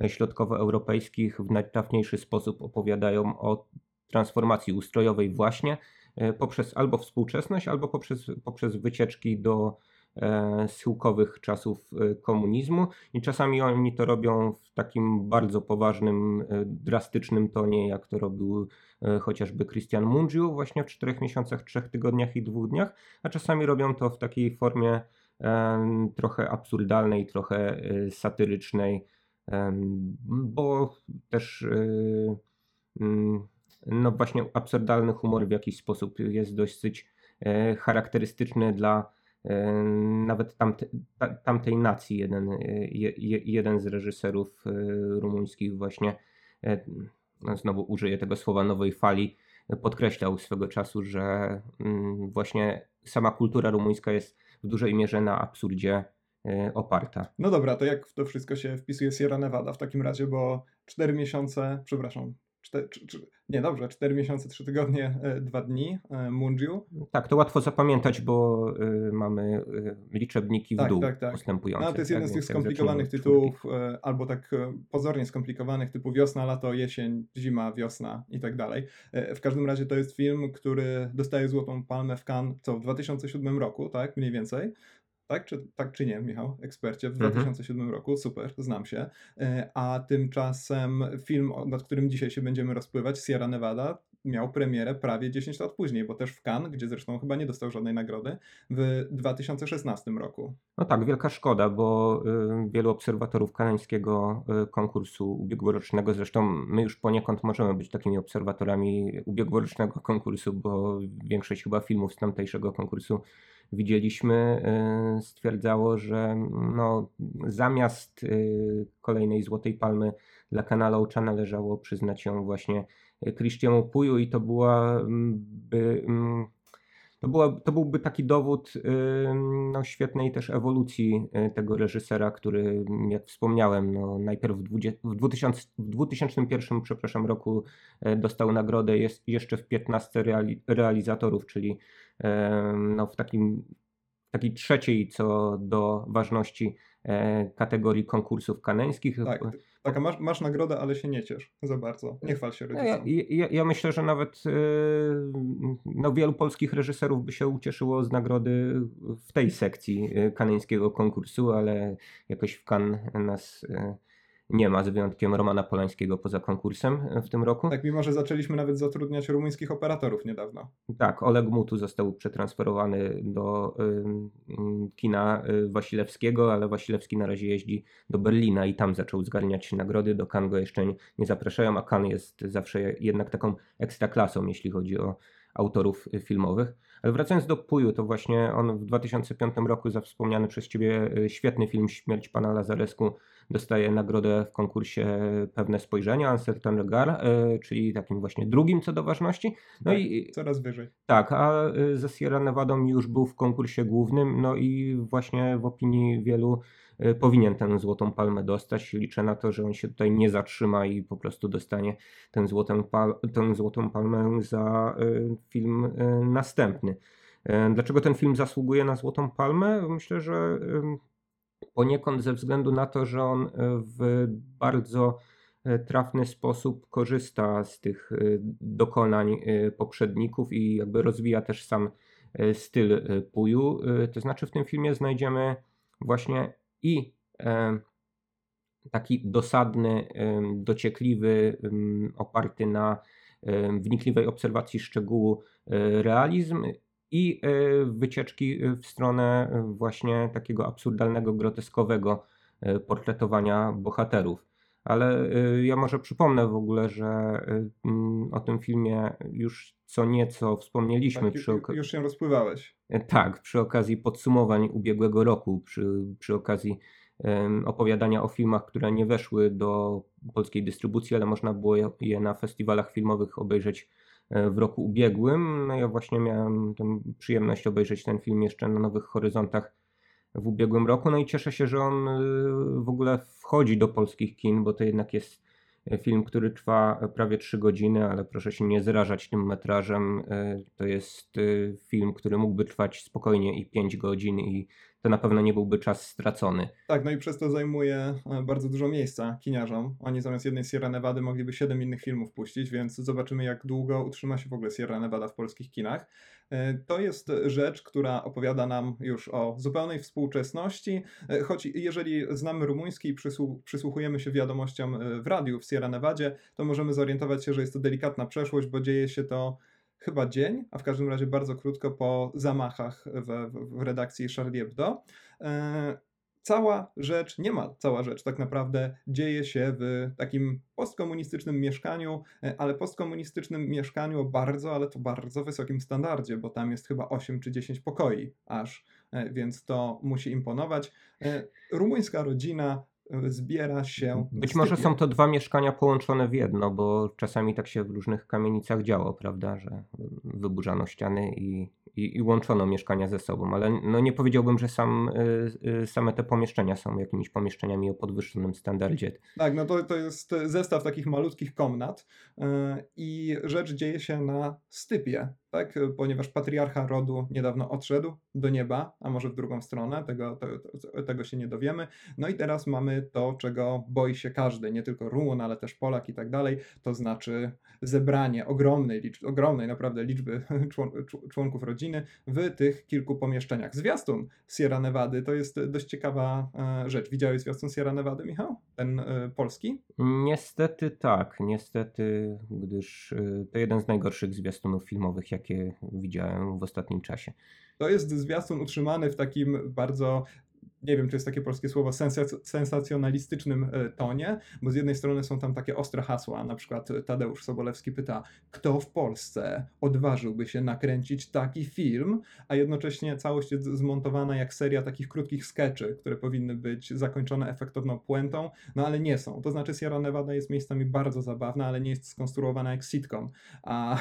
środkowoeuropejskich w najtrafniejszy sposób opowiadają o transformacji ustrojowej właśnie e, poprzez albo współczesność, albo poprzez, poprzez wycieczki do e, schyłkowych czasów e, komunizmu. I czasami oni to robią w takim bardzo poważnym, drastycznym tonie, jak to robił chociażby Christian Mungiu właśnie w czterech miesiącach, trzech tygodniach i dwóch dniach, a czasami robią to w takiej formie trochę absurdalnej, trochę satyrycznej, bo też y, mm, no właśnie absurdalny humor w jakiś sposób jest dosyć e, charakterystyczny dla e, nawet tamte, tamtej nacji. Jeden, e, jeden z reżyserów rumuńskich właśnie, no znowu użyję tego słowa nowej fali, podkreślał swego czasu, że mm, właśnie sama kultura rumuńska jest w dużej mierze na absurdzie oparta. No dobra, to jak w to wszystko się wpisuje Sierra Nevada w takim razie, bo 4 miesiące, przepraszam, cztery, nie dobrze, 4 miesiące, 3 tygodnie, 2 e, dni, e, Mungiu. Tak, to łatwo zapamiętać, bo y, mamy y, liczebniki w tak, dół tak, tak. postępujące. No, to jest tak, jeden z tych skomplikowanych tytułów, y, albo tak pozornie skomplikowanych, typu wiosna, lato, jesień, zima, wiosna i tak dalej. W każdym razie to jest film, który dostaje Złotą Palmę w Cannes, co w 2007 roku, tak, mniej więcej. Tak czy, tak czy nie, Michał, ekspercie, w Mhm. 2007 roku, super, znam się. E, A tymczasem film, nad którym dzisiaj się będziemy rozpływać, Sierra Nevada, miał premierę prawie 10 lat później, bo też w Cannes, gdzie zresztą chyba nie dostał żadnej nagrody, w 2016 roku. No tak, wielka szkoda, bo y, wielu obserwatorów kanańskiego y, konkursu ubiegłorocznego, zresztą my już poniekąd możemy być takimi obserwatorami ubiegłorocznego konkursu, bo większość chyba filmów z tamtejszego konkursu widzieliśmy, y, stwierdzało, że no, zamiast kolejnej Złotej Palmy dla kanału Ocha należało przyznać ją właśnie Christianu Puju i to była mm, mm, to, była, to byłby taki dowód no, świetnej też ewolucji y, tego reżysera, który, jak wspomniałem, no, najpierw w, 20, w, 2000, w 2001 przepraszam, roku e, dostał nagrodę jest, jeszcze w 15 reali, realizatorów, czyli no, w takim, takiej trzeciej co do ważności kategorii konkursów kaneńskich. Tak, taka masz, masz nagrodę, ale się nie ciesz za bardzo. Nie chwal się No ja, rodzicom. ja, ja myślę, że nawet yy, no, wielu polskich reżyserów by się ucieszyło z nagrody w tej sekcji yy, kaneńskiego konkursu, ale jakoś w Cannes nas nie ma, z wyjątkiem Romana Polańskiego poza konkursem yy, w tym roku. Tak, mimo że zaczęliśmy nawet zatrudniać rumuńskich operatorów niedawno. Tak, Oleg Mutu został przetransferowany do ym, kina y, Wasilewskiego, ale Wasilewski na razie jeździ do Berlina i tam zaczął zgarniać nagrody. Do Cannes go jeszcze nie, zapraszają, a Cannes jest zawsze jednak taką ekstraklasą, jeśli chodzi o autorów y, filmowych. Ale wracając do Puju, to właśnie on w 2005 roku za wspomniany przez Ciebie y, świetny film Śmierć Pana Lazaresku dostaje nagrodę w konkursie Pewne Spojrzenia, Un Certain Regard, y, czyli takim właśnie drugim co do ważności. No Tak, i Coraz wyżej. tak, a y, ze Sierra Nevada już był w konkursie głównym, no i właśnie w opinii wielu y, powinien tę złotą palmę dostać. Liczę na to, że on się tutaj nie zatrzyma i po prostu dostanie tę złotą, pal tę złotą palmę za film następny. Dlaczego ten film zasługuje na złotą palmę? Myślę, że poniekąd ze względu na to, że on y, w bardzo e, trafny sposób korzysta z tych e, dokonań e, poprzedników i jakby rozwija też sam e, styl e, Puju. E, To znaczy w tym filmie znajdziemy właśnie i e, taki dosadny, dociekliwy, em, oparty na wnikliwej obserwacji szczegółu e, realizm i e, wycieczki w stronę e, właśnie takiego absurdalnego, groteskowego portretowania bohaterów. Ale y, ja może przypomnę w ogóle, że y, mm, o tym filmie już co nieco wspomnieliśmy Tak, przy, ju- oka- już się rozpływałeś. E, Tak, przy okazji podsumowań ubiegłego roku, przy, przy okazji opowiadania o filmach, które nie weszły do polskiej dystrybucji, ale można było je- na festiwalach filmowych obejrzeć w roku ubiegłym. No ja właśnie miałem tę przyjemność obejrzeć ten film jeszcze na Nowych Horyzontach w ubiegłym roku. No i cieszę się, że on y, w ogóle wchodzi do polskich kin, bo to jednak jest e, film, który trwa prawie 3 godziny, ale proszę się nie zrażać tym metrażem. E, To jest film, który mógłby trwać spokojnie i 5 godzin i to na pewno nie byłby czas stracony. Tak, no i przez to zajmuje e, bardzo dużo miejsca kiniarzom. Oni zamiast jednej Sierra Nevady mogliby siedem innych filmów puścić, więc zobaczymy jak długo utrzyma się w ogóle Sierra Nevada w polskich kinach. E, To jest rzecz, która opowiada nam już o zupełnej współczesności, e, choć jeżeli znamy rumuński i przysłu- przysłuchujemy się wiadomościom w radiu w Sierra Nevadzie, to możemy zorientować się, że jest to delikatna przeszłość, bo dzieje się to chyba dzień, a w każdym razie bardzo krótko po zamachach w, w, redakcji Charlie Hebdo. E, cała rzecz, niemal cała rzecz tak naprawdę dzieje się w takim postkomunistycznym mieszkaniu, e, ale postkomunistycznym mieszkaniu o bardzo, ale to bardzo wysokim standardzie, bo tam jest chyba 8 czy 10 pokoi aż, e, więc to musi imponować. Rumuńska rodzina zbiera się. Być w może są to dwa mieszkania połączone w jedno, bo czasami tak się w różnych kamienicach działo, prawda, że wyburzano ściany i, i, i łączono mieszkania ze sobą, ale no nie powiedziałbym, że sam, y, y, same te pomieszczenia są jakimiś pomieszczeniami o podwyższonym standardzie. Tak, no to, to jest zestaw takich malutkich komnat e, i rzecz dzieje się na stypie. tak? Ponieważ patriarcha rodu niedawno odszedł do nieba, a może w drugą stronę, tego, to, to, tego się nie dowiemy. No i teraz mamy to, czego boi się każdy, nie tylko Rumun, ale też Polak i tak dalej, to znaczy zebranie ogromnej, liczby, ogromnej naprawdę liczby [LAUGHS] członków rodziny w tych kilku pomieszczeniach. Zwiastun Sierra Nevady to jest dość ciekawa e, rzecz. Widziałeś zwiastun Sierra Nevady, Michał? Ten e, polski? Niestety tak, niestety, gdyż e, to jeden z najgorszych zwiastunów filmowych, jakie widziałem w ostatnim czasie. To jest zwiastun utrzymany w takim bardzo nie wiem, czy jest takie polskie słowo, sensacjonalistycznym e, tonie, bo z jednej strony są tam takie ostre hasła, na przykład Tadeusz Sobolewski pyta, kto w Polsce odważyłby się nakręcić taki film, a jednocześnie całość jest zmontowana jak seria takich krótkich skeczy, które powinny być zakończone efektowną puentą, no ale nie są. To znaczy Sierra Nevada jest miejscami bardzo zabawna, ale nie jest skonstruowana jak sitcom, a,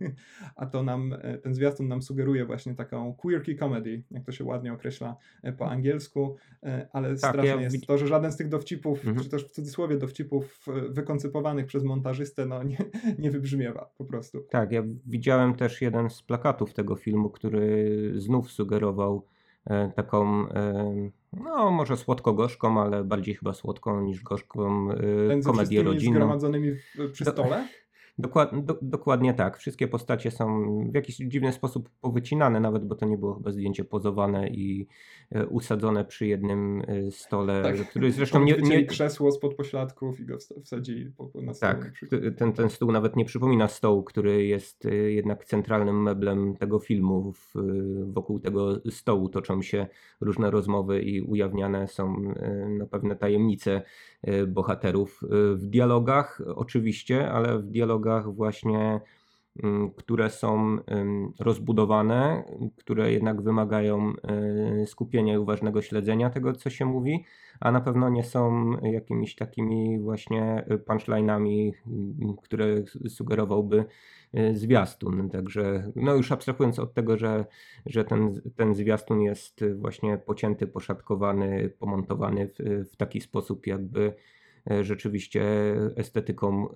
[LAUGHS] a to nam, e, ten zwiastun nam sugeruje właśnie taką quirky comedy, jak to się ładnie określa e, po angielsku, E, ale tak, straszne ja... jest to, że żaden z tych dowcipów, mhm. czy też w cudzysłowie dowcipów e, wykoncypowanych przez montażystę, no nie, [LAUGHS] nie wybrzmiewa po prostu. Tak, ja widziałem też jeden z plakatów tego filmu, który znów sugerował e, taką, no może słodko-gorzką, ale bardziej chyba słodką niż gorzką Ten komedię rodzinną. zgromadzonymi przy stole? [LAUGHS] Dokład, do, dokładnie tak. Wszystkie postacie są w jakiś dziwny sposób powycinane, nawet bo to nie było chyba zdjęcie pozowane i e, usadzone przy jednym e, stole, tak. który zresztą nie, nie... krzesło spod pośladków i go wsadzili na stół. Tak, ten, ten stół nawet nie przypomina stołu, który jest e, jednak centralnym meblem tego filmu. Wokół tego stołu toczą się różne rozmowy i ujawniane są no, pewne tajemnice bohaterów w dialogach oczywiście, ale w dialogach właśnie, które są rozbudowane, które jednak wymagają e, skupienia i uważnego śledzenia tego, co się mówi, a na pewno nie są jakimiś takimi właśnie punchline'ami, mm, które sugerowałby e, zwiastun. Także, no już abstrahując od tego, że, że ten, ten zwiastun jest właśnie pocięty, poszatkowany, pomontowany w, w taki sposób, jakby rzeczywiście estetyką e,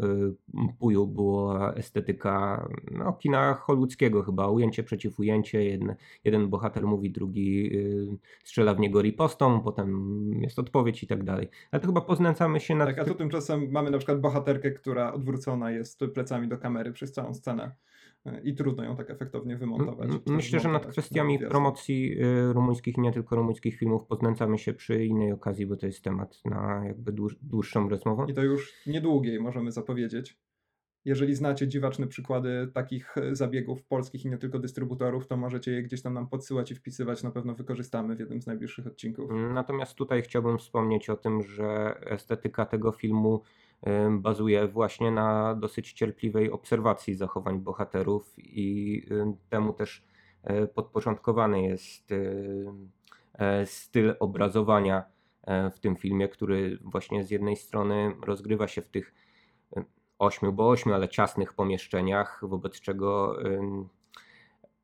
Puju była estetyka no, kina chyba, ujęcie przeciw ujęcie, jeden, jeden bohater mówi, drugi e, strzela w niego ripostą, potem jest odpowiedź i tak dalej. Ale to chyba poznęcamy się na... Tak, a tu tymczasem mamy na przykład bohaterkę, która odwrócona jest plecami do kamery przez całą scenę i trudno ją tak efektownie wymontować. Myślę, że nad kwestiami promocji y, rumuńskich i nie tylko rumuńskich filmów poznęcamy się przy innej okazji, bo to jest temat na jakby dłuższą rozmowę. I to już niedługiej możemy zapowiedzieć. Jeżeli znacie dziwaczne przykłady takich zabiegów polskich i nie tylko dystrybutorów, to możecie je gdzieś tam nam podsyłać i wpisywać. Na pewno wykorzystamy w jednym z najbliższych odcinków. Natomiast tutaj chciałbym wspomnieć o tym, że estetyka tego filmu bazuje właśnie na dosyć cierpliwej obserwacji zachowań bohaterów i temu też e, podporządkowany jest e, styl obrazowania e, w tym filmie, który właśnie z jednej strony rozgrywa się w tych ośmiu, bo ośmiu, ale ciasnych pomieszczeniach, wobec czego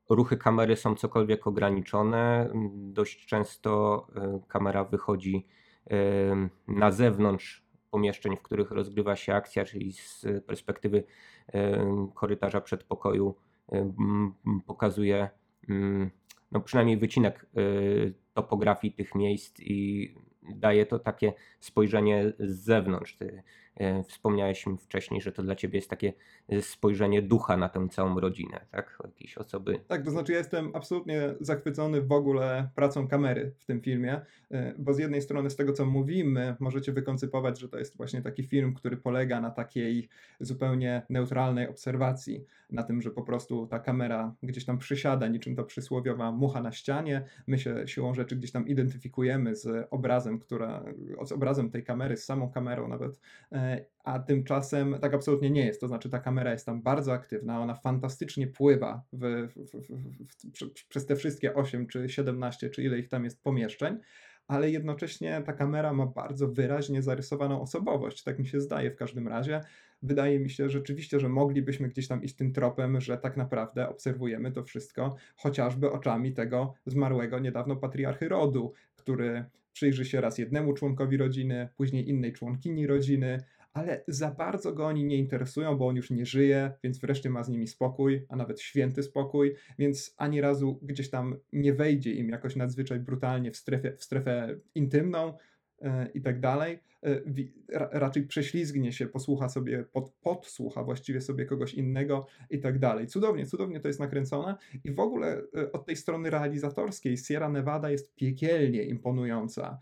ruchy kamery są cokolwiek ograniczone. Dość często kamera wychodzi na zewnątrz pomieszczeń, w których rozgrywa się akcja, czyli z perspektywy korytarza przedpokoju pokazuje no przynajmniej wycinek y, topografii tych miejsc i daje to takie spojrzenie z zewnątrz. E, wspomniałeś mi wcześniej, że to dla ciebie jest takie spojrzenie ducha na tę całą rodzinę, tak? Jakiejś osoby. Tak, to znaczy ja jestem absolutnie zachwycony w ogóle pracą kamery w tym filmie, e, bo z jednej strony z tego, co mówimy, możecie wykoncypować, że to jest właśnie taki film, który polega na takiej zupełnie neutralnej obserwacji, na tym, że po prostu ta kamera gdzieś tam przysiada, niczym to przysłowiowa mucha na ścianie, my się siłą rzeczy gdzieś tam identyfikujemy z obrazem, która, z obrazem tej kamery, z samą kamerą nawet, e, a tymczasem tak absolutnie nie jest. To znaczy, ta kamera jest tam bardzo aktywna, ona fantastycznie pływa w, w, w, przez te wszystkie 8 czy 17, czy ile ich tam jest pomieszczeń, ale jednocześnie ta kamera ma bardzo wyraźnie zarysowaną osobowość, tak mi się zdaje w każdym razie. Wydaje mi się rzeczywiście, że moglibyśmy gdzieś tam iść tym tropem, że tak naprawdę obserwujemy to wszystko chociażby oczami tego zmarłego niedawno patriarchy rodu, który przyjrzy się raz jednemu członkowi rodziny, później innej członkini rodziny, ale za bardzo go oni nie interesują, bo on już nie żyje, więc wreszcie ma z nimi spokój, a nawet święty spokój, więc ani razu gdzieś tam nie wejdzie im jakoś nadzwyczaj brutalnie w strefę, w strefę intymną, E, i tak dalej, raczej prześlizgnie się, posłucha sobie, pod, podsłucha właściwie sobie kogoś innego i tak dalej. Cudownie, cudownie to jest nakręcone i w ogóle e, od tej strony realizatorskiej Sierra Nevada jest piekielnie imponująca.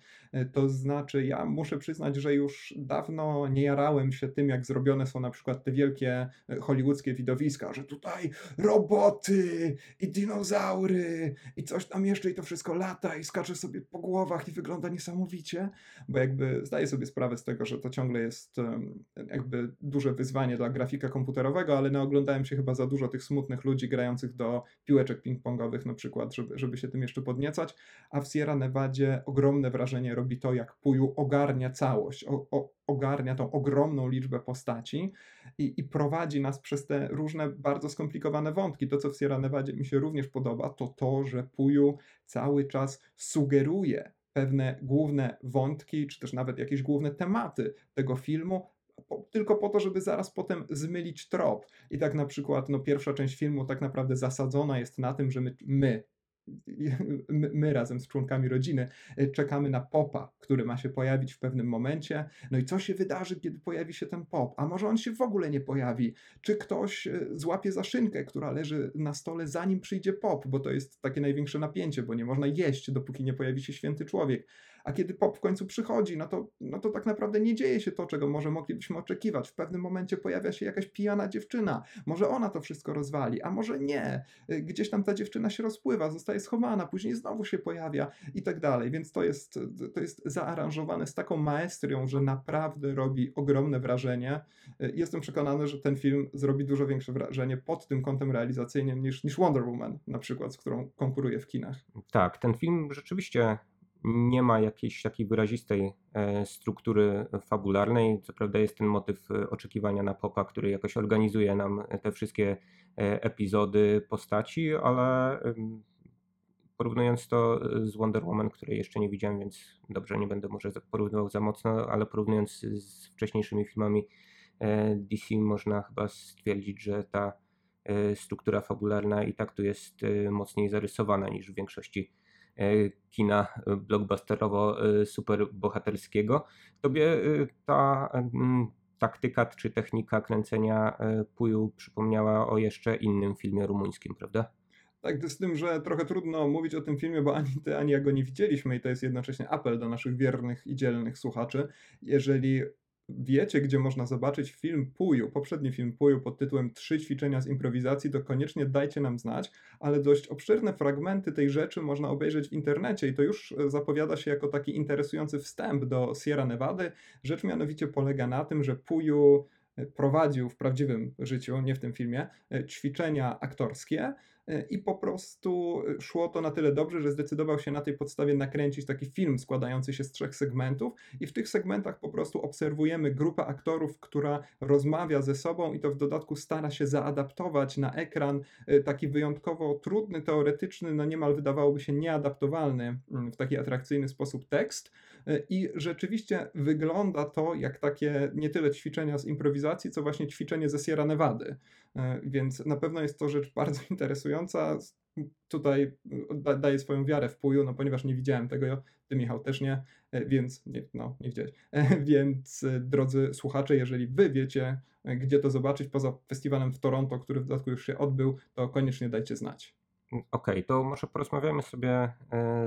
To znaczy, ja muszę przyznać, że już dawno nie jarałem się tym, jak zrobione są na przykład te wielkie hollywoodzkie widowiska, że tutaj roboty i dinozaury i coś tam jeszcze i to wszystko lata i skacze sobie po głowach i wygląda niesamowicie bo jakby zdaję sobie sprawę z tego, że to ciągle jest jakby duże wyzwanie dla grafika komputerowego, ale naoglądałem się chyba za dużo tych smutnych ludzi grających do piłeczek ping-pongowych na przykład, żeby, żeby się tym jeszcze podniecać, a w Sierra Nevadzie ogromne wrażenie robi to, jak Puju ogarnia całość, o, o, ogarnia tą ogromną liczbę postaci i, i, prowadzi nas przez te różne bardzo skomplikowane wątki. To, co w Sierra Nevadzie mi się również podoba, to to, że Puju cały czas sugeruje pewne główne wątki, czy też nawet jakieś główne tematy tego filmu, po, tylko po to, żeby zaraz potem zmylić trop. I tak na przykład no, pierwsza część filmu tak naprawdę zasadzona jest na tym, że my, my [LAUGHS] my razem z członkami rodziny e, czekamy na popa, który ma się pojawić w pewnym momencie. No i co się wydarzy, kiedy pojawi się ten pop? A może on się w ogóle nie pojawi? Czy ktoś e, złapie za szynkę, która leży na stole, zanim przyjdzie pop? Bo to jest takie największe napięcie, bo nie można jeść, dopóki nie pojawi się święty człowiek a kiedy pop w końcu przychodzi, no to, no to tak naprawdę nie dzieje się to, czego może moglibyśmy oczekiwać. W pewnym momencie pojawia się jakaś pijana dziewczyna, może ona to wszystko rozwali, a może nie. Gdzieś tam ta dziewczyna się rozpływa, zostaje schowana, później znowu się pojawia i tak dalej. Więc to jest, to jest zaaranżowane z taką maestrią, że naprawdę robi ogromne wrażenie. Jestem przekonany, że ten film zrobi dużo większe wrażenie pod tym kątem realizacyjnym niż, niż Wonder Woman na przykład, z którą konkuruje w kinach. Tak, ten film rzeczywiście nie ma jakiejś takiej wyrazistej e, struktury fabularnej. Co prawda jest ten motyw e, oczekiwania na popa, który jakoś organizuje nam te wszystkie e, epizody postaci, ale porównując to z Wonder Woman, której jeszcze nie widziałem, więc dobrze, nie będę może porównywał za mocno, ale porównując z wcześniejszymi filmami DC można chyba stwierdzić, że ta struktura fabularna i tak tu jest mocniej zarysowana niż w większości E, kina blockbusterowo e, superbohaterskiego. Tobie e, ta taktyka czy technika kręcenia Puju przypomniała o jeszcze innym filmie rumuńskim, prawda? Tak, z tym, że trochę trudno mówić o tym filmie, bo ani ty, ani ja go nie widzieliśmy i to jest jednocześnie apel do naszych wiernych i dzielnych słuchaczy. Jeżeli wiecie, gdzie można zobaczyć film Puju, poprzedni film Puju pod tytułem Trzy ćwiczenia z improwizacji, to koniecznie dajcie nam znać, ale dość obszerne fragmenty tej rzeczy można obejrzeć w internecie i to już e, zapowiada się jako taki interesujący wstęp do Sierra Nevady. Rzecz mianowicie polega na tym, że Puju e, prowadził w prawdziwym życiu, nie w tym filmie, e, ćwiczenia aktorskie, i po prostu szło to na tyle dobrze, że zdecydował się na tej podstawie nakręcić taki film składający się z trzech segmentów i w tych segmentach po prostu obserwujemy grupę aktorów, która rozmawia ze sobą i to w dodatku stara się zaadaptować na ekran y, taki wyjątkowo trudny, teoretyczny, no niemal wydawałoby się nieadaptowalny mm, w taki atrakcyjny sposób tekst. y, i rzeczywiście wygląda to jak takie nie tyle ćwiczenia z improwizacji, co właśnie ćwiczenie ze Sierra Nevady. Y, więc na pewno jest to rzecz bardzo [LAUGHS] interesująca tutaj y, daję swoją wiarę w Puju, no ponieważ nie widziałem tego, ty Michał też nie, e, więc nie, no, nie widziałeś. E, więc drodzy słuchacze, jeżeli wy wiecie, e, gdzie to zobaczyć poza festiwalem w Toronto, który w dodatku już się odbył, to koniecznie dajcie znać. Mm, okej, okay, to może porozmawiamy sobie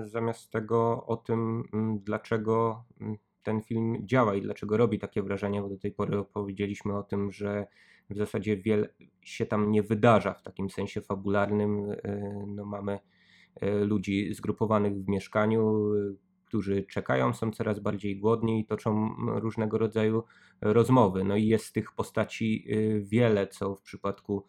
zamiast tego o tym, mm, dlaczego mm, ten film działa i dlaczego robi takie wrażenie, bo do tej pory opowiedzieliśmy o tym, że w zasadzie wiele się tam nie wydarza w takim sensie fabularnym. E, no, mamy e, ludzi zgrupowanych w mieszkaniu, którzy czekają, są coraz bardziej głodni i toczą różnego rodzaju rozmowy. No i jest tych postaci e, wiele, co w przypadku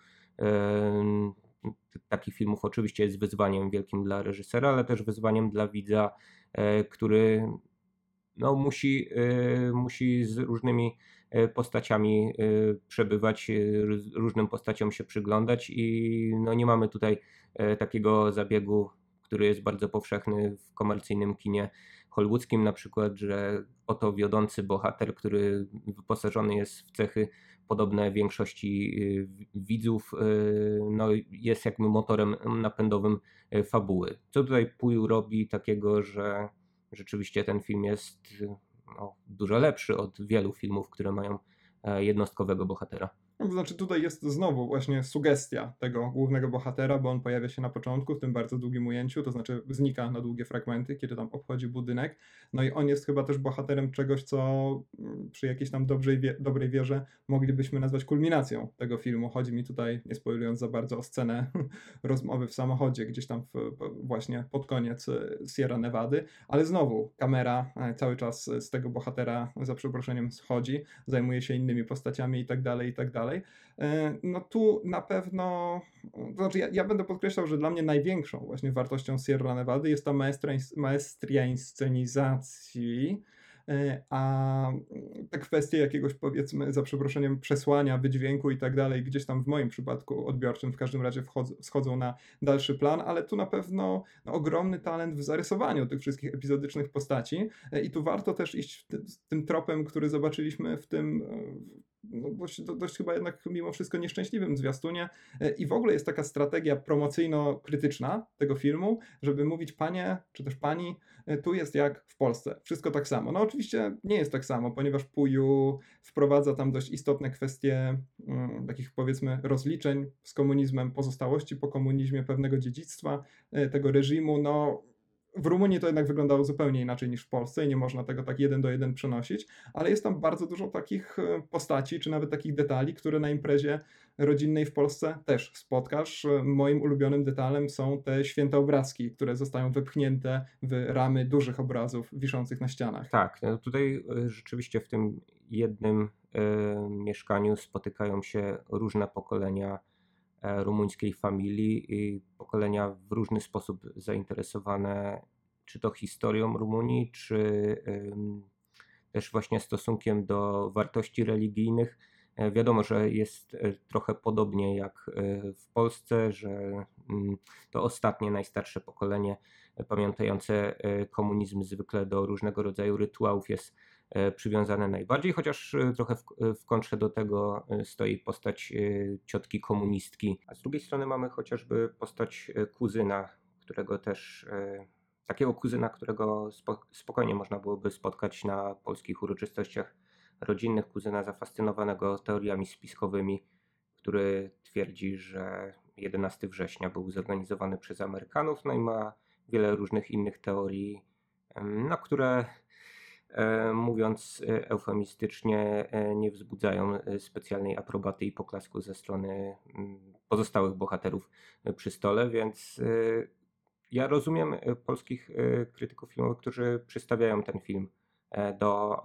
takich filmów oczywiście jest wyzwaniem wielkim dla reżysera, ale też wyzwaniem dla widza, który no, musi, musi z różnymi E, postaciami e, przebywać, e, różnym postaciom się przyglądać i no nie mamy tutaj takiego zabiegu, który jest bardzo powszechny w komercyjnym kinie, hollywoodzkim na przykład, że oto wiodący bohater, który wyposażony jest w cechy podobne większości y, widzów, y, no jest jakby motorem napędowym y, fabuły. Co tutaj Puju robi takiego, że rzeczywiście ten film jest no, dużo lepszy od wielu filmów, które mają e, jednostkowego bohatera. No, to znaczy tutaj jest znowu właśnie sugestia tego głównego bohatera, bo on pojawia się na początku w tym bardzo długim ujęciu, to znaczy znika na długie fragmenty, kiedy tam obchodzi budynek. No i on jest chyba też bohaterem czegoś, co mm, przy jakiejś tam dobrej, dobrej wierze moglibyśmy nazwać kulminacją tego filmu. Chodzi mi tutaj, nie spoilując za bardzo, o scenę [LAUGHS] rozmowy w samochodzie, gdzieś tam w, właśnie pod koniec e, Sierra Nevady, ale znowu kamera e, cały czas z tego bohatera, za przeproszeniem, schodzi, zajmuje się innymi postaciami i tak dalej, i tak dalej dalej. E, no tu na pewno, to znaczy ja, ja, będę podkreślał, że dla mnie największą właśnie wartością Sierra Nevada jest ta maestria, maestria inscenizacji, a te kwestie jakiegoś powiedzmy, za przeproszeniem, przesłania, wydźwięku i tak dalej, gdzieś tam w moim przypadku odbiorczym w każdym razie wchodzą, schodzą na dalszy plan, ale tu na pewno no, ogromny talent w zarysowaniu tych wszystkich epizodycznych postaci e, i tu warto też iść tym tropem, który zobaczyliśmy w tym no dość, dość chyba jednak mimo wszystko nieszczęśliwym zwiastunie. E, i w ogóle jest taka strategia promocyjno-krytyczna tego filmu, żeby mówić panie, czy też pani, e, tu jest jak w Polsce, wszystko tak samo. No oczywiście nie jest tak samo, ponieważ Puju wprowadza tam dość istotne kwestie um, takich powiedzmy rozliczeń z komunizmem, pozostałości po komunizmie, pewnego dziedzictwa e, tego reżimu, no w Rumunii to jednak wyglądało zupełnie inaczej niż w Polsce i nie można tego tak jeden do jeden przenosić, ale jest tam bardzo dużo takich e, postaci, czy nawet takich detali, które na imprezie rodzinnej w Polsce też spotkasz. E, moim ulubionym detalem są te święte obrazki, które zostają wypchnięte w ramy dużych obrazów wiszących na ścianach. Tak, no tutaj e, rzeczywiście w tym jednym y, mieszkaniu spotykają się różne pokolenia rumuńskiej familii i pokolenia w różny sposób zainteresowane czy to historią Rumunii, czy też właśnie stosunkiem do wartości religijnych. E, wiadomo, że jest e, trochę podobnie jak w Polsce, że mm, to ostatnie, najstarsze pokolenie pamiętające komunizm zwykle do różnego rodzaju rytuałów jest E, przywiązane najbardziej, chociaż e, trochę w, e, w kontrze do tego stoi postać ciotki komunistki. A z drugiej strony mamy chociażby postać kuzyna, którego też takiego kuzyna, którego spokojnie można byłoby spotkać na polskich uroczystościach rodzinnych, kuzyna zafascynowanego teoriami spiskowymi, który twierdzi, że 11 września był zorganizowany przez Amerykanów, no i ma wiele różnych innych teorii, na które E, mówiąc e, eufemistycznie, e, nie wzbudzają specjalnej aprobaty i poklasku ze strony mm, pozostałych bohaterów przy stole, więc ja rozumiem polskich krytyków filmowych, którzy przystawiają ten film do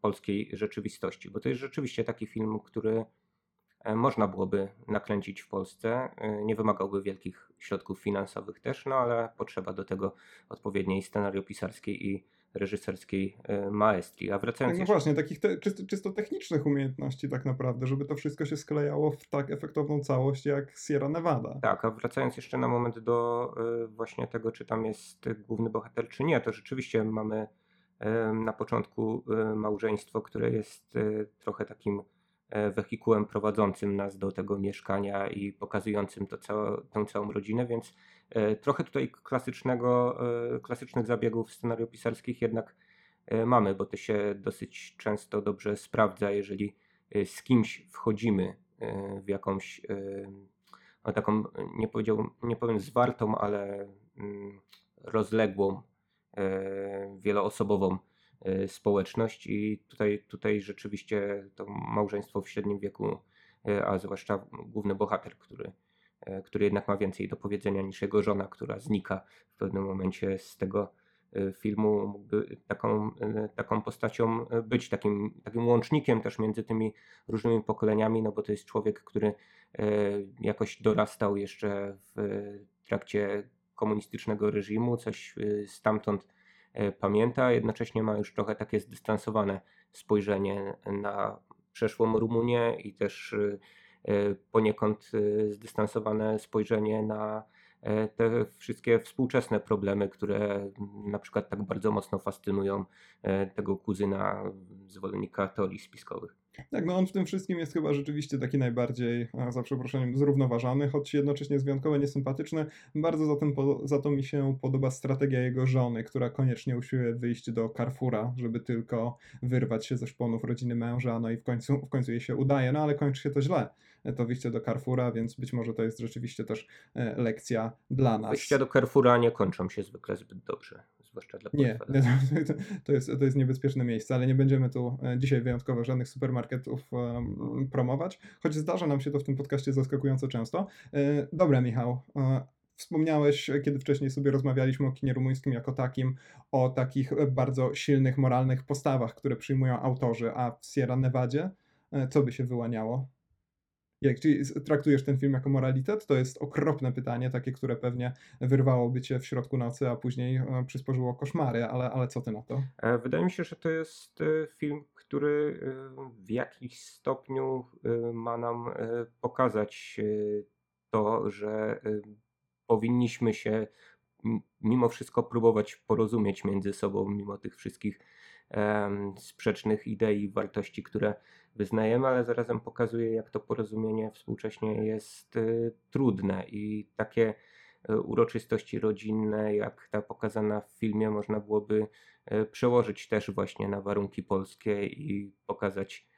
polskiej rzeczywistości, bo to jest rzeczywiście taki film, który można byłoby nakręcić w Polsce. Nie wymagałby wielkich środków finansowych też, no ale potrzeba do tego odpowiedniej scenariopisarskiej i reżyserskiej e, maestrii. A wracając no jeszcze... właśnie, takich te, czysto, czysto, technicznych umiejętności tak naprawdę, żeby to wszystko się sklejało w tak efektowną całość jak Sierra Nevada. Tak, a wracając jeszcze na moment do e, właśnie tego, czy tam jest główny bohater, czy nie, to rzeczywiście mamy e, na początku małżeństwo, które jest trochę takim wehikułem prowadzącym nas do tego mieszkania i pokazującym to całe, tę całą rodzinę, więc trochę tutaj klasycznego, e, klasycznych zabiegów scenariopisarskich jednak e, mamy, bo to się dosyć często dobrze sprawdza, jeżeli z kimś wchodzimy w jakąś no taką, nie, powiedział, nie powiem zwartą, ale mm, rozległą, wieloosobową społeczność i tutaj, tutaj rzeczywiście to małżeństwo w średnim wieku, a zwłaszcza główny bohater, który E, który jednak ma więcej do powiedzenia niż jego żona, która znika w pewnym momencie z tego e, filmu, mógłby taką, e, taką postacią być, takim, takim łącznikiem też między tymi różnymi pokoleniami, no bo to jest człowiek, który jakoś dorastał jeszcze w trakcie komunistycznego reżimu, coś stamtąd pamięta, jednocześnie ma już trochę takie zdystansowane spojrzenie na przeszłą Rumunię i też E, poniekąd e, zdystansowane spojrzenie na e, te wszystkie współczesne problemy, które na przykład tak bardzo mocno fascynują e, tego kuzyna zwolennika teorii spiskowych. Tak, no on w tym wszystkim jest chyba rzeczywiście taki najbardziej, za przeproszeniem, zrównoważony, choć jednocześnie jest wyjątkowo niesympatyczny. Bardzo za, tym, za to mi się podoba strategia jego żony, która koniecznie usiłuje wyjść do Carrefoura, żeby tylko wyrwać się ze szponów rodziny męża, no i w końcu, w końcu jej się udaje, no ale kończy się to źle to wyjście do Carrefoura, więc być może to jest rzeczywiście też e, lekcja dla nas. Wyjścia do Carrefoura nie kończą się zwykle zbyt dobrze, zwłaszcza dla Nie, [LAUGHS] to jest, to jest niebezpieczne miejsce, ale nie będziemy tu e, dzisiaj wyjątkowo żadnych supermarketów promować, choć zdarza nam się to w tym podcaście zaskakująco często. E, dobra, Michał. Wspomniałeś, kiedy wcześniej sobie rozmawialiśmy o kinie rumuńskim jako takim, o takich bardzo silnych moralnych postawach, które przyjmują autorzy, a w Sierra Nevadzie co by się wyłaniało? Jak czyli traktujesz ten film jako moralitet? To jest okropne pytanie, takie, które pewnie wyrwałoby cię w środku nocy, a później e, przysporzyło koszmary, ale, ale co ty na to? E, wydaje mi się, że to jest e, film, który w jakiś stopniu ma nam pokazać to, że powinniśmy się mimo wszystko próbować porozumieć między sobą, mimo tych wszystkich sprzecznych idei i wartości, które wyznajemy, ale zarazem pokazuje, jak to porozumienie współcześnie jest y, trudne. I takie y, uroczystości rodzinne, jak ta pokazana w filmie, można byłoby y, przełożyć też właśnie na warunki polskie i pokazać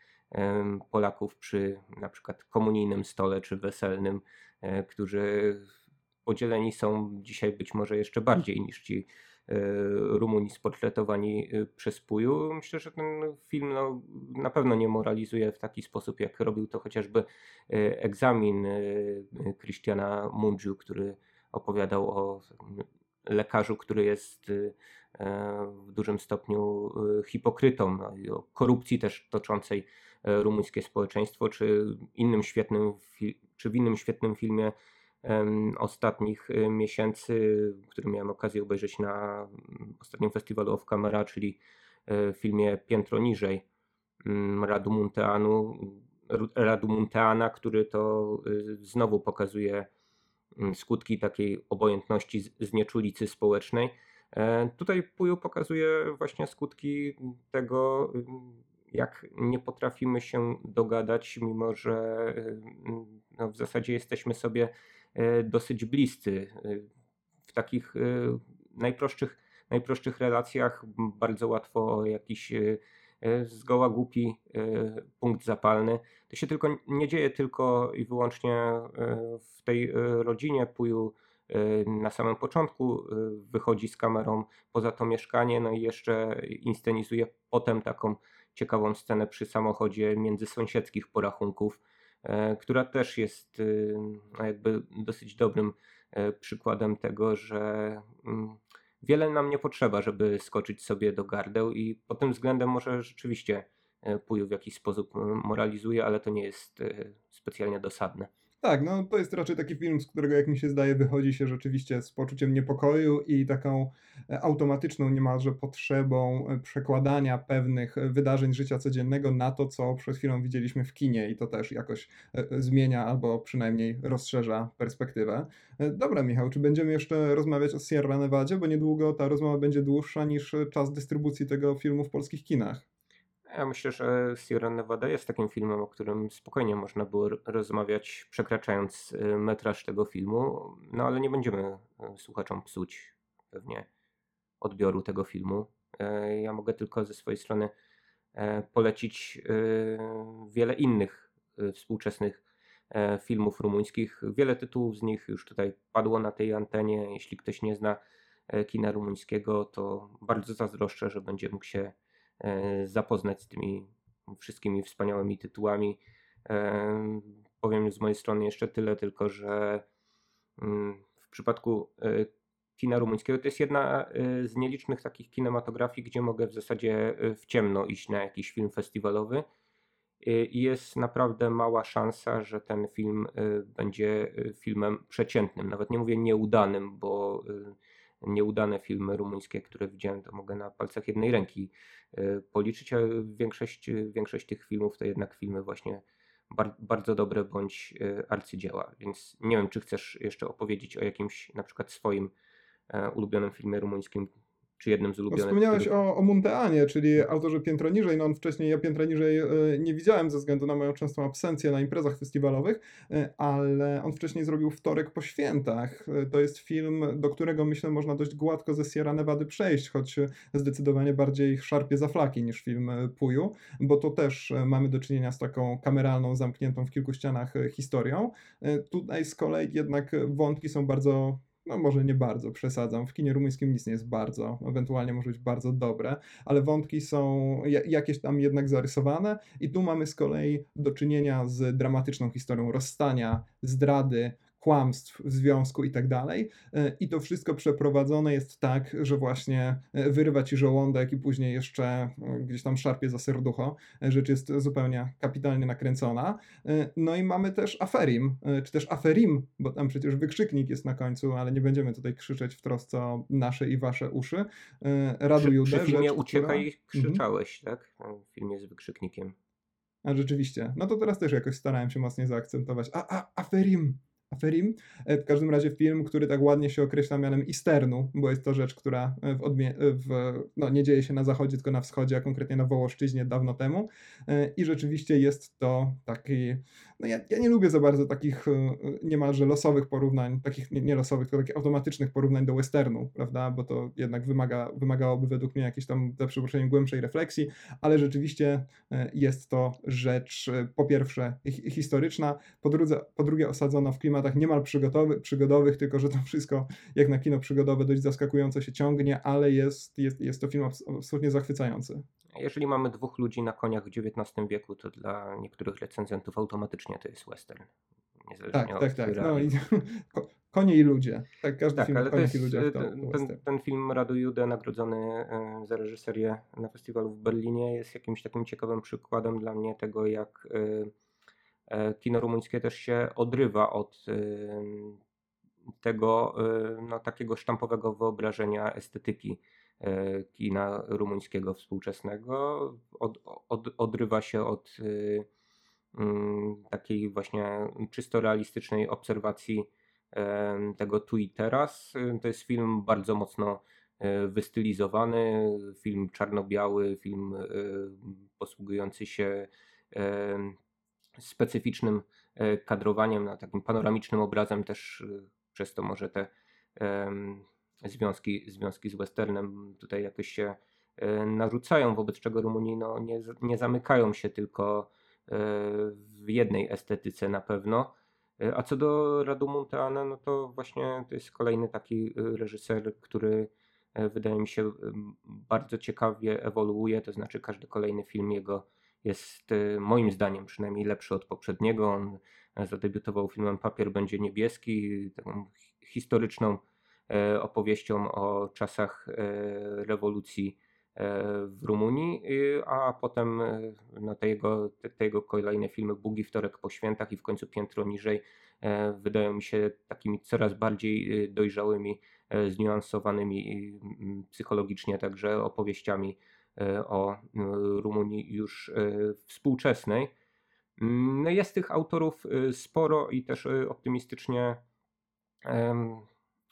Polaków przy na przykład komunijnym stole czy weselnym, którzy podzieleni są dzisiaj być może jeszcze bardziej niż ci E, Rumuni sportretowani e, przez Puju. Myślę, że ten film no, na pewno nie moralizuje w taki sposób, jak robił to chociażby e, egzamin Christiana Mundziu, który opowiadał o lekarzu, który jest w dużym stopniu hipokrytą no, i o korupcji też toczącej rumuńskie społeczeństwo, czy innym świetnym, czy w innym świetnym filmie ostatnich y, miesięcy, który miałem okazję obejrzeć na mm, ostatnim festiwalu Off Camera, czyli e, filmie Piętro Niżej mm, Radu Munteanu, Radu Munteana, który to y, znowu pokazuje mm, skutki takiej obojętności znieczulicy społecznej. E, tutaj Puju pokazuje właśnie skutki tego, jak nie potrafimy się dogadać, mimo że no, w zasadzie jesteśmy sobie dosyć bliscy. E, w takich e, najprostszych, najprostszych relacjach bardzo łatwo jakiś zgoła głupi punkt zapalny. To się tylko nie dzieje tylko i wyłącznie w tej rodzinie Puju. Na samym początku wychodzi z kamerą poza to mieszkanie, no i jeszcze inscenizuje potem taką ciekawą scenę przy samochodzie między sąsiedzkich porachunków E, która też jest y, no, jakby dosyć dobrym e, przykładem tego, że mm, wiele nam nie potrzeba, żeby skoczyć sobie do gardeł i pod tym względem może rzeczywiście e, Puju w jakiś sposób moralizuje, ale to nie jest specjalnie dosadne. Tak, no to jest raczej taki film, z którego jak mi się zdaje wychodzi się rzeczywiście z poczuciem niepokoju i taką e, automatyczną niemalże potrzebą e, przekładania pewnych wydarzeń życia codziennego na to, co przed chwilą widzieliśmy w kinie i to też jakoś e, zmienia albo przynajmniej rozszerza perspektywę. Dobra Michał, czy będziemy jeszcze rozmawiać o Sierra Nevadzie, bo niedługo ta rozmowa będzie dłuższa niż czas dystrybucji tego filmu w polskich kinach. Ja myślę, że Sierra Nevada jest takim filmem, o którym spokojnie można było rozmawiać, przekraczając y, metraż tego filmu, no ale nie będziemy y, słuchaczom psuć pewnie odbioru tego filmu. E, ja mogę tylko ze swojej strony e, polecić y, wiele innych współczesnych e, filmów rumuńskich. Wiele tytułów z nich już tutaj padło na tej antenie. Jeśli ktoś nie zna kina rumuńskiego, to bardzo zazdroszczę, że będzie mógł się E, zapoznać z tymi wszystkimi wspaniałymi tytułami. E, powiem z mojej strony jeszcze tyle, tylko że mm, w przypadku e, kina rumuńskiego to jest jedna z nielicznych takich kinematografii, gdzie mogę w zasadzie w ciemno iść na jakiś film festiwalowy. I jest naprawdę mała szansa, że ten film będzie filmem przeciętnym. Nawet nie mówię nieudanym, bo nieudane filmy rumuńskie, które widziałem, to mogę na palcach jednej ręki e, policzyć, a większość, większość tych filmów to jednak filmy właśnie bar bardzo dobre bądź, y, arcydzieła. Więc nie wiem, czy chcesz jeszcze opowiedzieć o jakimś na przykład swoim, e, ulubionym filmie rumuńskim, czy jednym z No, ulubionych, wspomniałeś o, o Munteanie, czyli autorze Piętro Niżej. No on wcześniej, ja Piętra Niżej e, nie widziałem ze względu na moją częstą absencję na imprezach festiwalowych, e, ale on wcześniej zrobił Wtorek po świętach. E, To jest film, do którego myślę można dość gładko ze Sierra Nevady przejść, choć zdecydowanie bardziej szarpie za flaki niż film Puju, bo to też mamy do czynienia z taką kameralną, zamkniętą w kilku ścianach historią. Tutaj z kolei jednak wątki są bardzo no może nie bardzo, przesadzam. W kinie rumuńskim nic nie jest bardzo, ewentualnie może być bardzo dobre, ale wątki są ja- jakieś tam jednak zarysowane i tu mamy z kolei do czynienia z dramatyczną historią rozstania, zdrady, kłamstw w związku i tak dalej. E, I to wszystko przeprowadzone jest tak, że właśnie e, wyrywa ci żołądek i później jeszcze e, gdzieś tam szarpie za serducho. Rzecz jest zupełnie kapitalnie nakręcona. No i mamy też Aferim, czy też Aferim, bo tam przecież wykrzyknik jest na końcu, ale nie będziemy tutaj krzyczeć w trosce o nasze i wasze uszy. Radu przy, Judę, przy filmie rzecz, Uciekaj która... krzyczałeś, tak? W filmie z wykrzyknikiem. A rzeczywiście. No to teraz też jakoś starałem się mocniej zaakcentować. A, a, aferim. Aferim. E, W każdym razie film, który tak ładnie się określa mianem Easternu, bo jest to rzecz, która e, w odmie- e, w, no, nie dzieje się na zachodzie, tylko na wschodzie, a konkretnie na Wołoszczyźnie dawno temu. I rzeczywiście jest to taki. No ja, ja nie lubię za bardzo takich e, niemalże losowych porównań, takich nie, nie losowych, tylko takich automatycznych porównań do westernu, prawda? Bo to jednak wymaga, wymagałoby według mnie jakiejś tam, za przeproszeniem, głębszej refleksji, ale rzeczywiście e, jest to rzecz e, po pierwsze hi- historyczna, po, drudze, po drugie osadzona w klimatach niemal przygodowy, przygodowych, tylko że to wszystko jak na kino przygodowe dość zaskakująco się ciągnie, ale jest, jest, jest to film abs- absolutnie zachwycający. Jeżeli mamy dwóch ludzi na koniach w XIX wieku, to dla niektórych recenzentów automatycznie to jest western. Niezależnie Tak, od tak, tak. No i [LAUGHS] ko- konie i ludzie. Tak, każdy Tak, film ale jest i ludziach e, to, ten, western. ten film Radu Jude nagrodzony e, za reżyserię na festiwalu w Berlinie jest jakimś takim ciekawym przykładem dla mnie tego, jak e, e, kino rumuńskie też się odrywa od tego no, takiego sztampowego wyobrażenia estetyki kina rumuńskiego współczesnego. Od, od, odrywa się od takiej właśnie czysto realistycznej obserwacji tego tu i teraz. Y, To jest film bardzo mocno e, wystylizowany, film czarno-biały, film e, posługujący się specyficznym e, kadrowaniem, na takim panoramicznym obrazem też przez to może te związki, związki z westernem tutaj jakoś się e, narzucają, wobec czego Rumunii no, nie, nie zamykają się tylko w jednej estetyce na pewno. E, A co do Radu Munteana, no to właśnie to jest kolejny taki e, reżyser, który e, wydaje mi się bardzo ciekawie ewoluuje, to znaczy każdy kolejny film jego jest e, moim zdaniem przynajmniej lepszy od poprzedniego. On e, zadebiutował filmem Papier będzie niebieski, taką hi- historyczną e, opowieścią o czasach e, rewolucji e, w Rumunii, y, a potem e, no, te, jego, te, te jego kolejne filmy Bugi, Wtorek po świętach i w końcu Piętro niżej e, wydają mi się takimi coraz bardziej y, dojrzałymi, e, zniuansowanymi mm, psychologicznie także opowieściami e, o y, Rumunii już e, współczesnej. No jest tych autorów y, sporo i też y, optymistycznie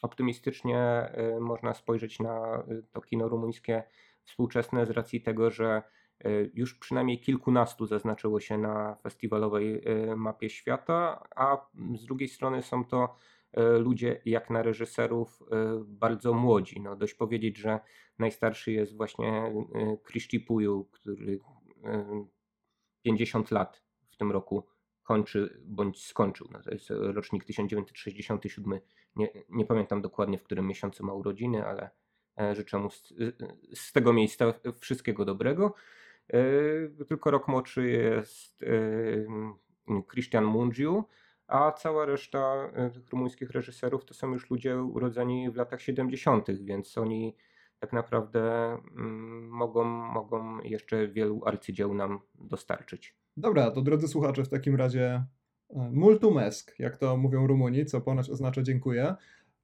optymistycznie y, można spojrzeć na y, to kino rumuńskie współczesne z racji tego, że y, już przynajmniej kilkunastu zaznaczyło się na festiwalowej y, mapie świata, a z drugiej strony są to y, ludzie jak na reżyserów bardzo młodzi. No, dość powiedzieć, że najstarszy jest właśnie y, Cristi Puju, który y, 50 lat w tym roku kończy bądź skończył. No to jest rocznik 1967. Nie, nie pamiętam dokładnie, w którym miesiącu ma urodziny, ale e, życzę mu z, z tego miejsca wszystkiego dobrego. E, Tylko rok młodszy jest e, Christian Mungiu, a cała reszta e, tych rumuńskich reżyserów to są już ludzie urodzeni w latach 70., więc oni tak naprawdę mm, mogą, mogą jeszcze wielu arcydzieł nam dostarczyć. Dobra, to drodzy słuchacze, w takim razie e, multumesk, jak to mówią Rumuni, co ponoć oznacza dziękuję.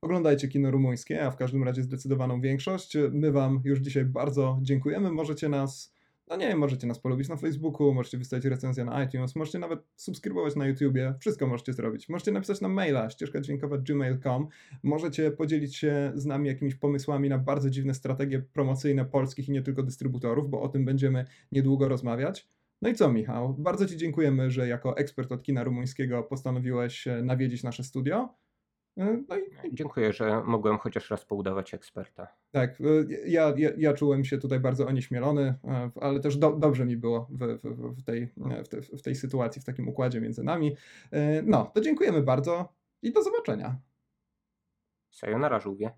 Oglądajcie kino rumuńskie, a w każdym razie zdecydowaną większość. My Wam już dzisiaj bardzo dziękujemy. Możecie nas no nie wiem, możecie nas polubić na Facebooku, możecie wystawić recenzję na iTunes, możecie nawet subskrybować na YouTubie, wszystko możecie zrobić. Możecie napisać na maila ścieżka dźwiękowa gmail.com, możecie podzielić się z nami jakimiś pomysłami na bardzo dziwne strategie promocyjne polskich i nie tylko dystrybutorów, bo o tym będziemy niedługo rozmawiać. No i co, Michał? Bardzo Ci dziękujemy, że jako ekspert od kina rumuńskiego postanowiłeś e, nawiedzić nasze studio. E, No i Dziękuję, że mogłem chociaż raz poudawać eksperta. tak, y, ja, ja, ja czułem się tutaj bardzo onieśmielony, e, ale też do, dobrze mi było w, w, w, tej, e, w, te, w tej sytuacji, w takim układzie między nami. E, No, to dziękujemy bardzo i do zobaczenia. Sayonara, żółwie.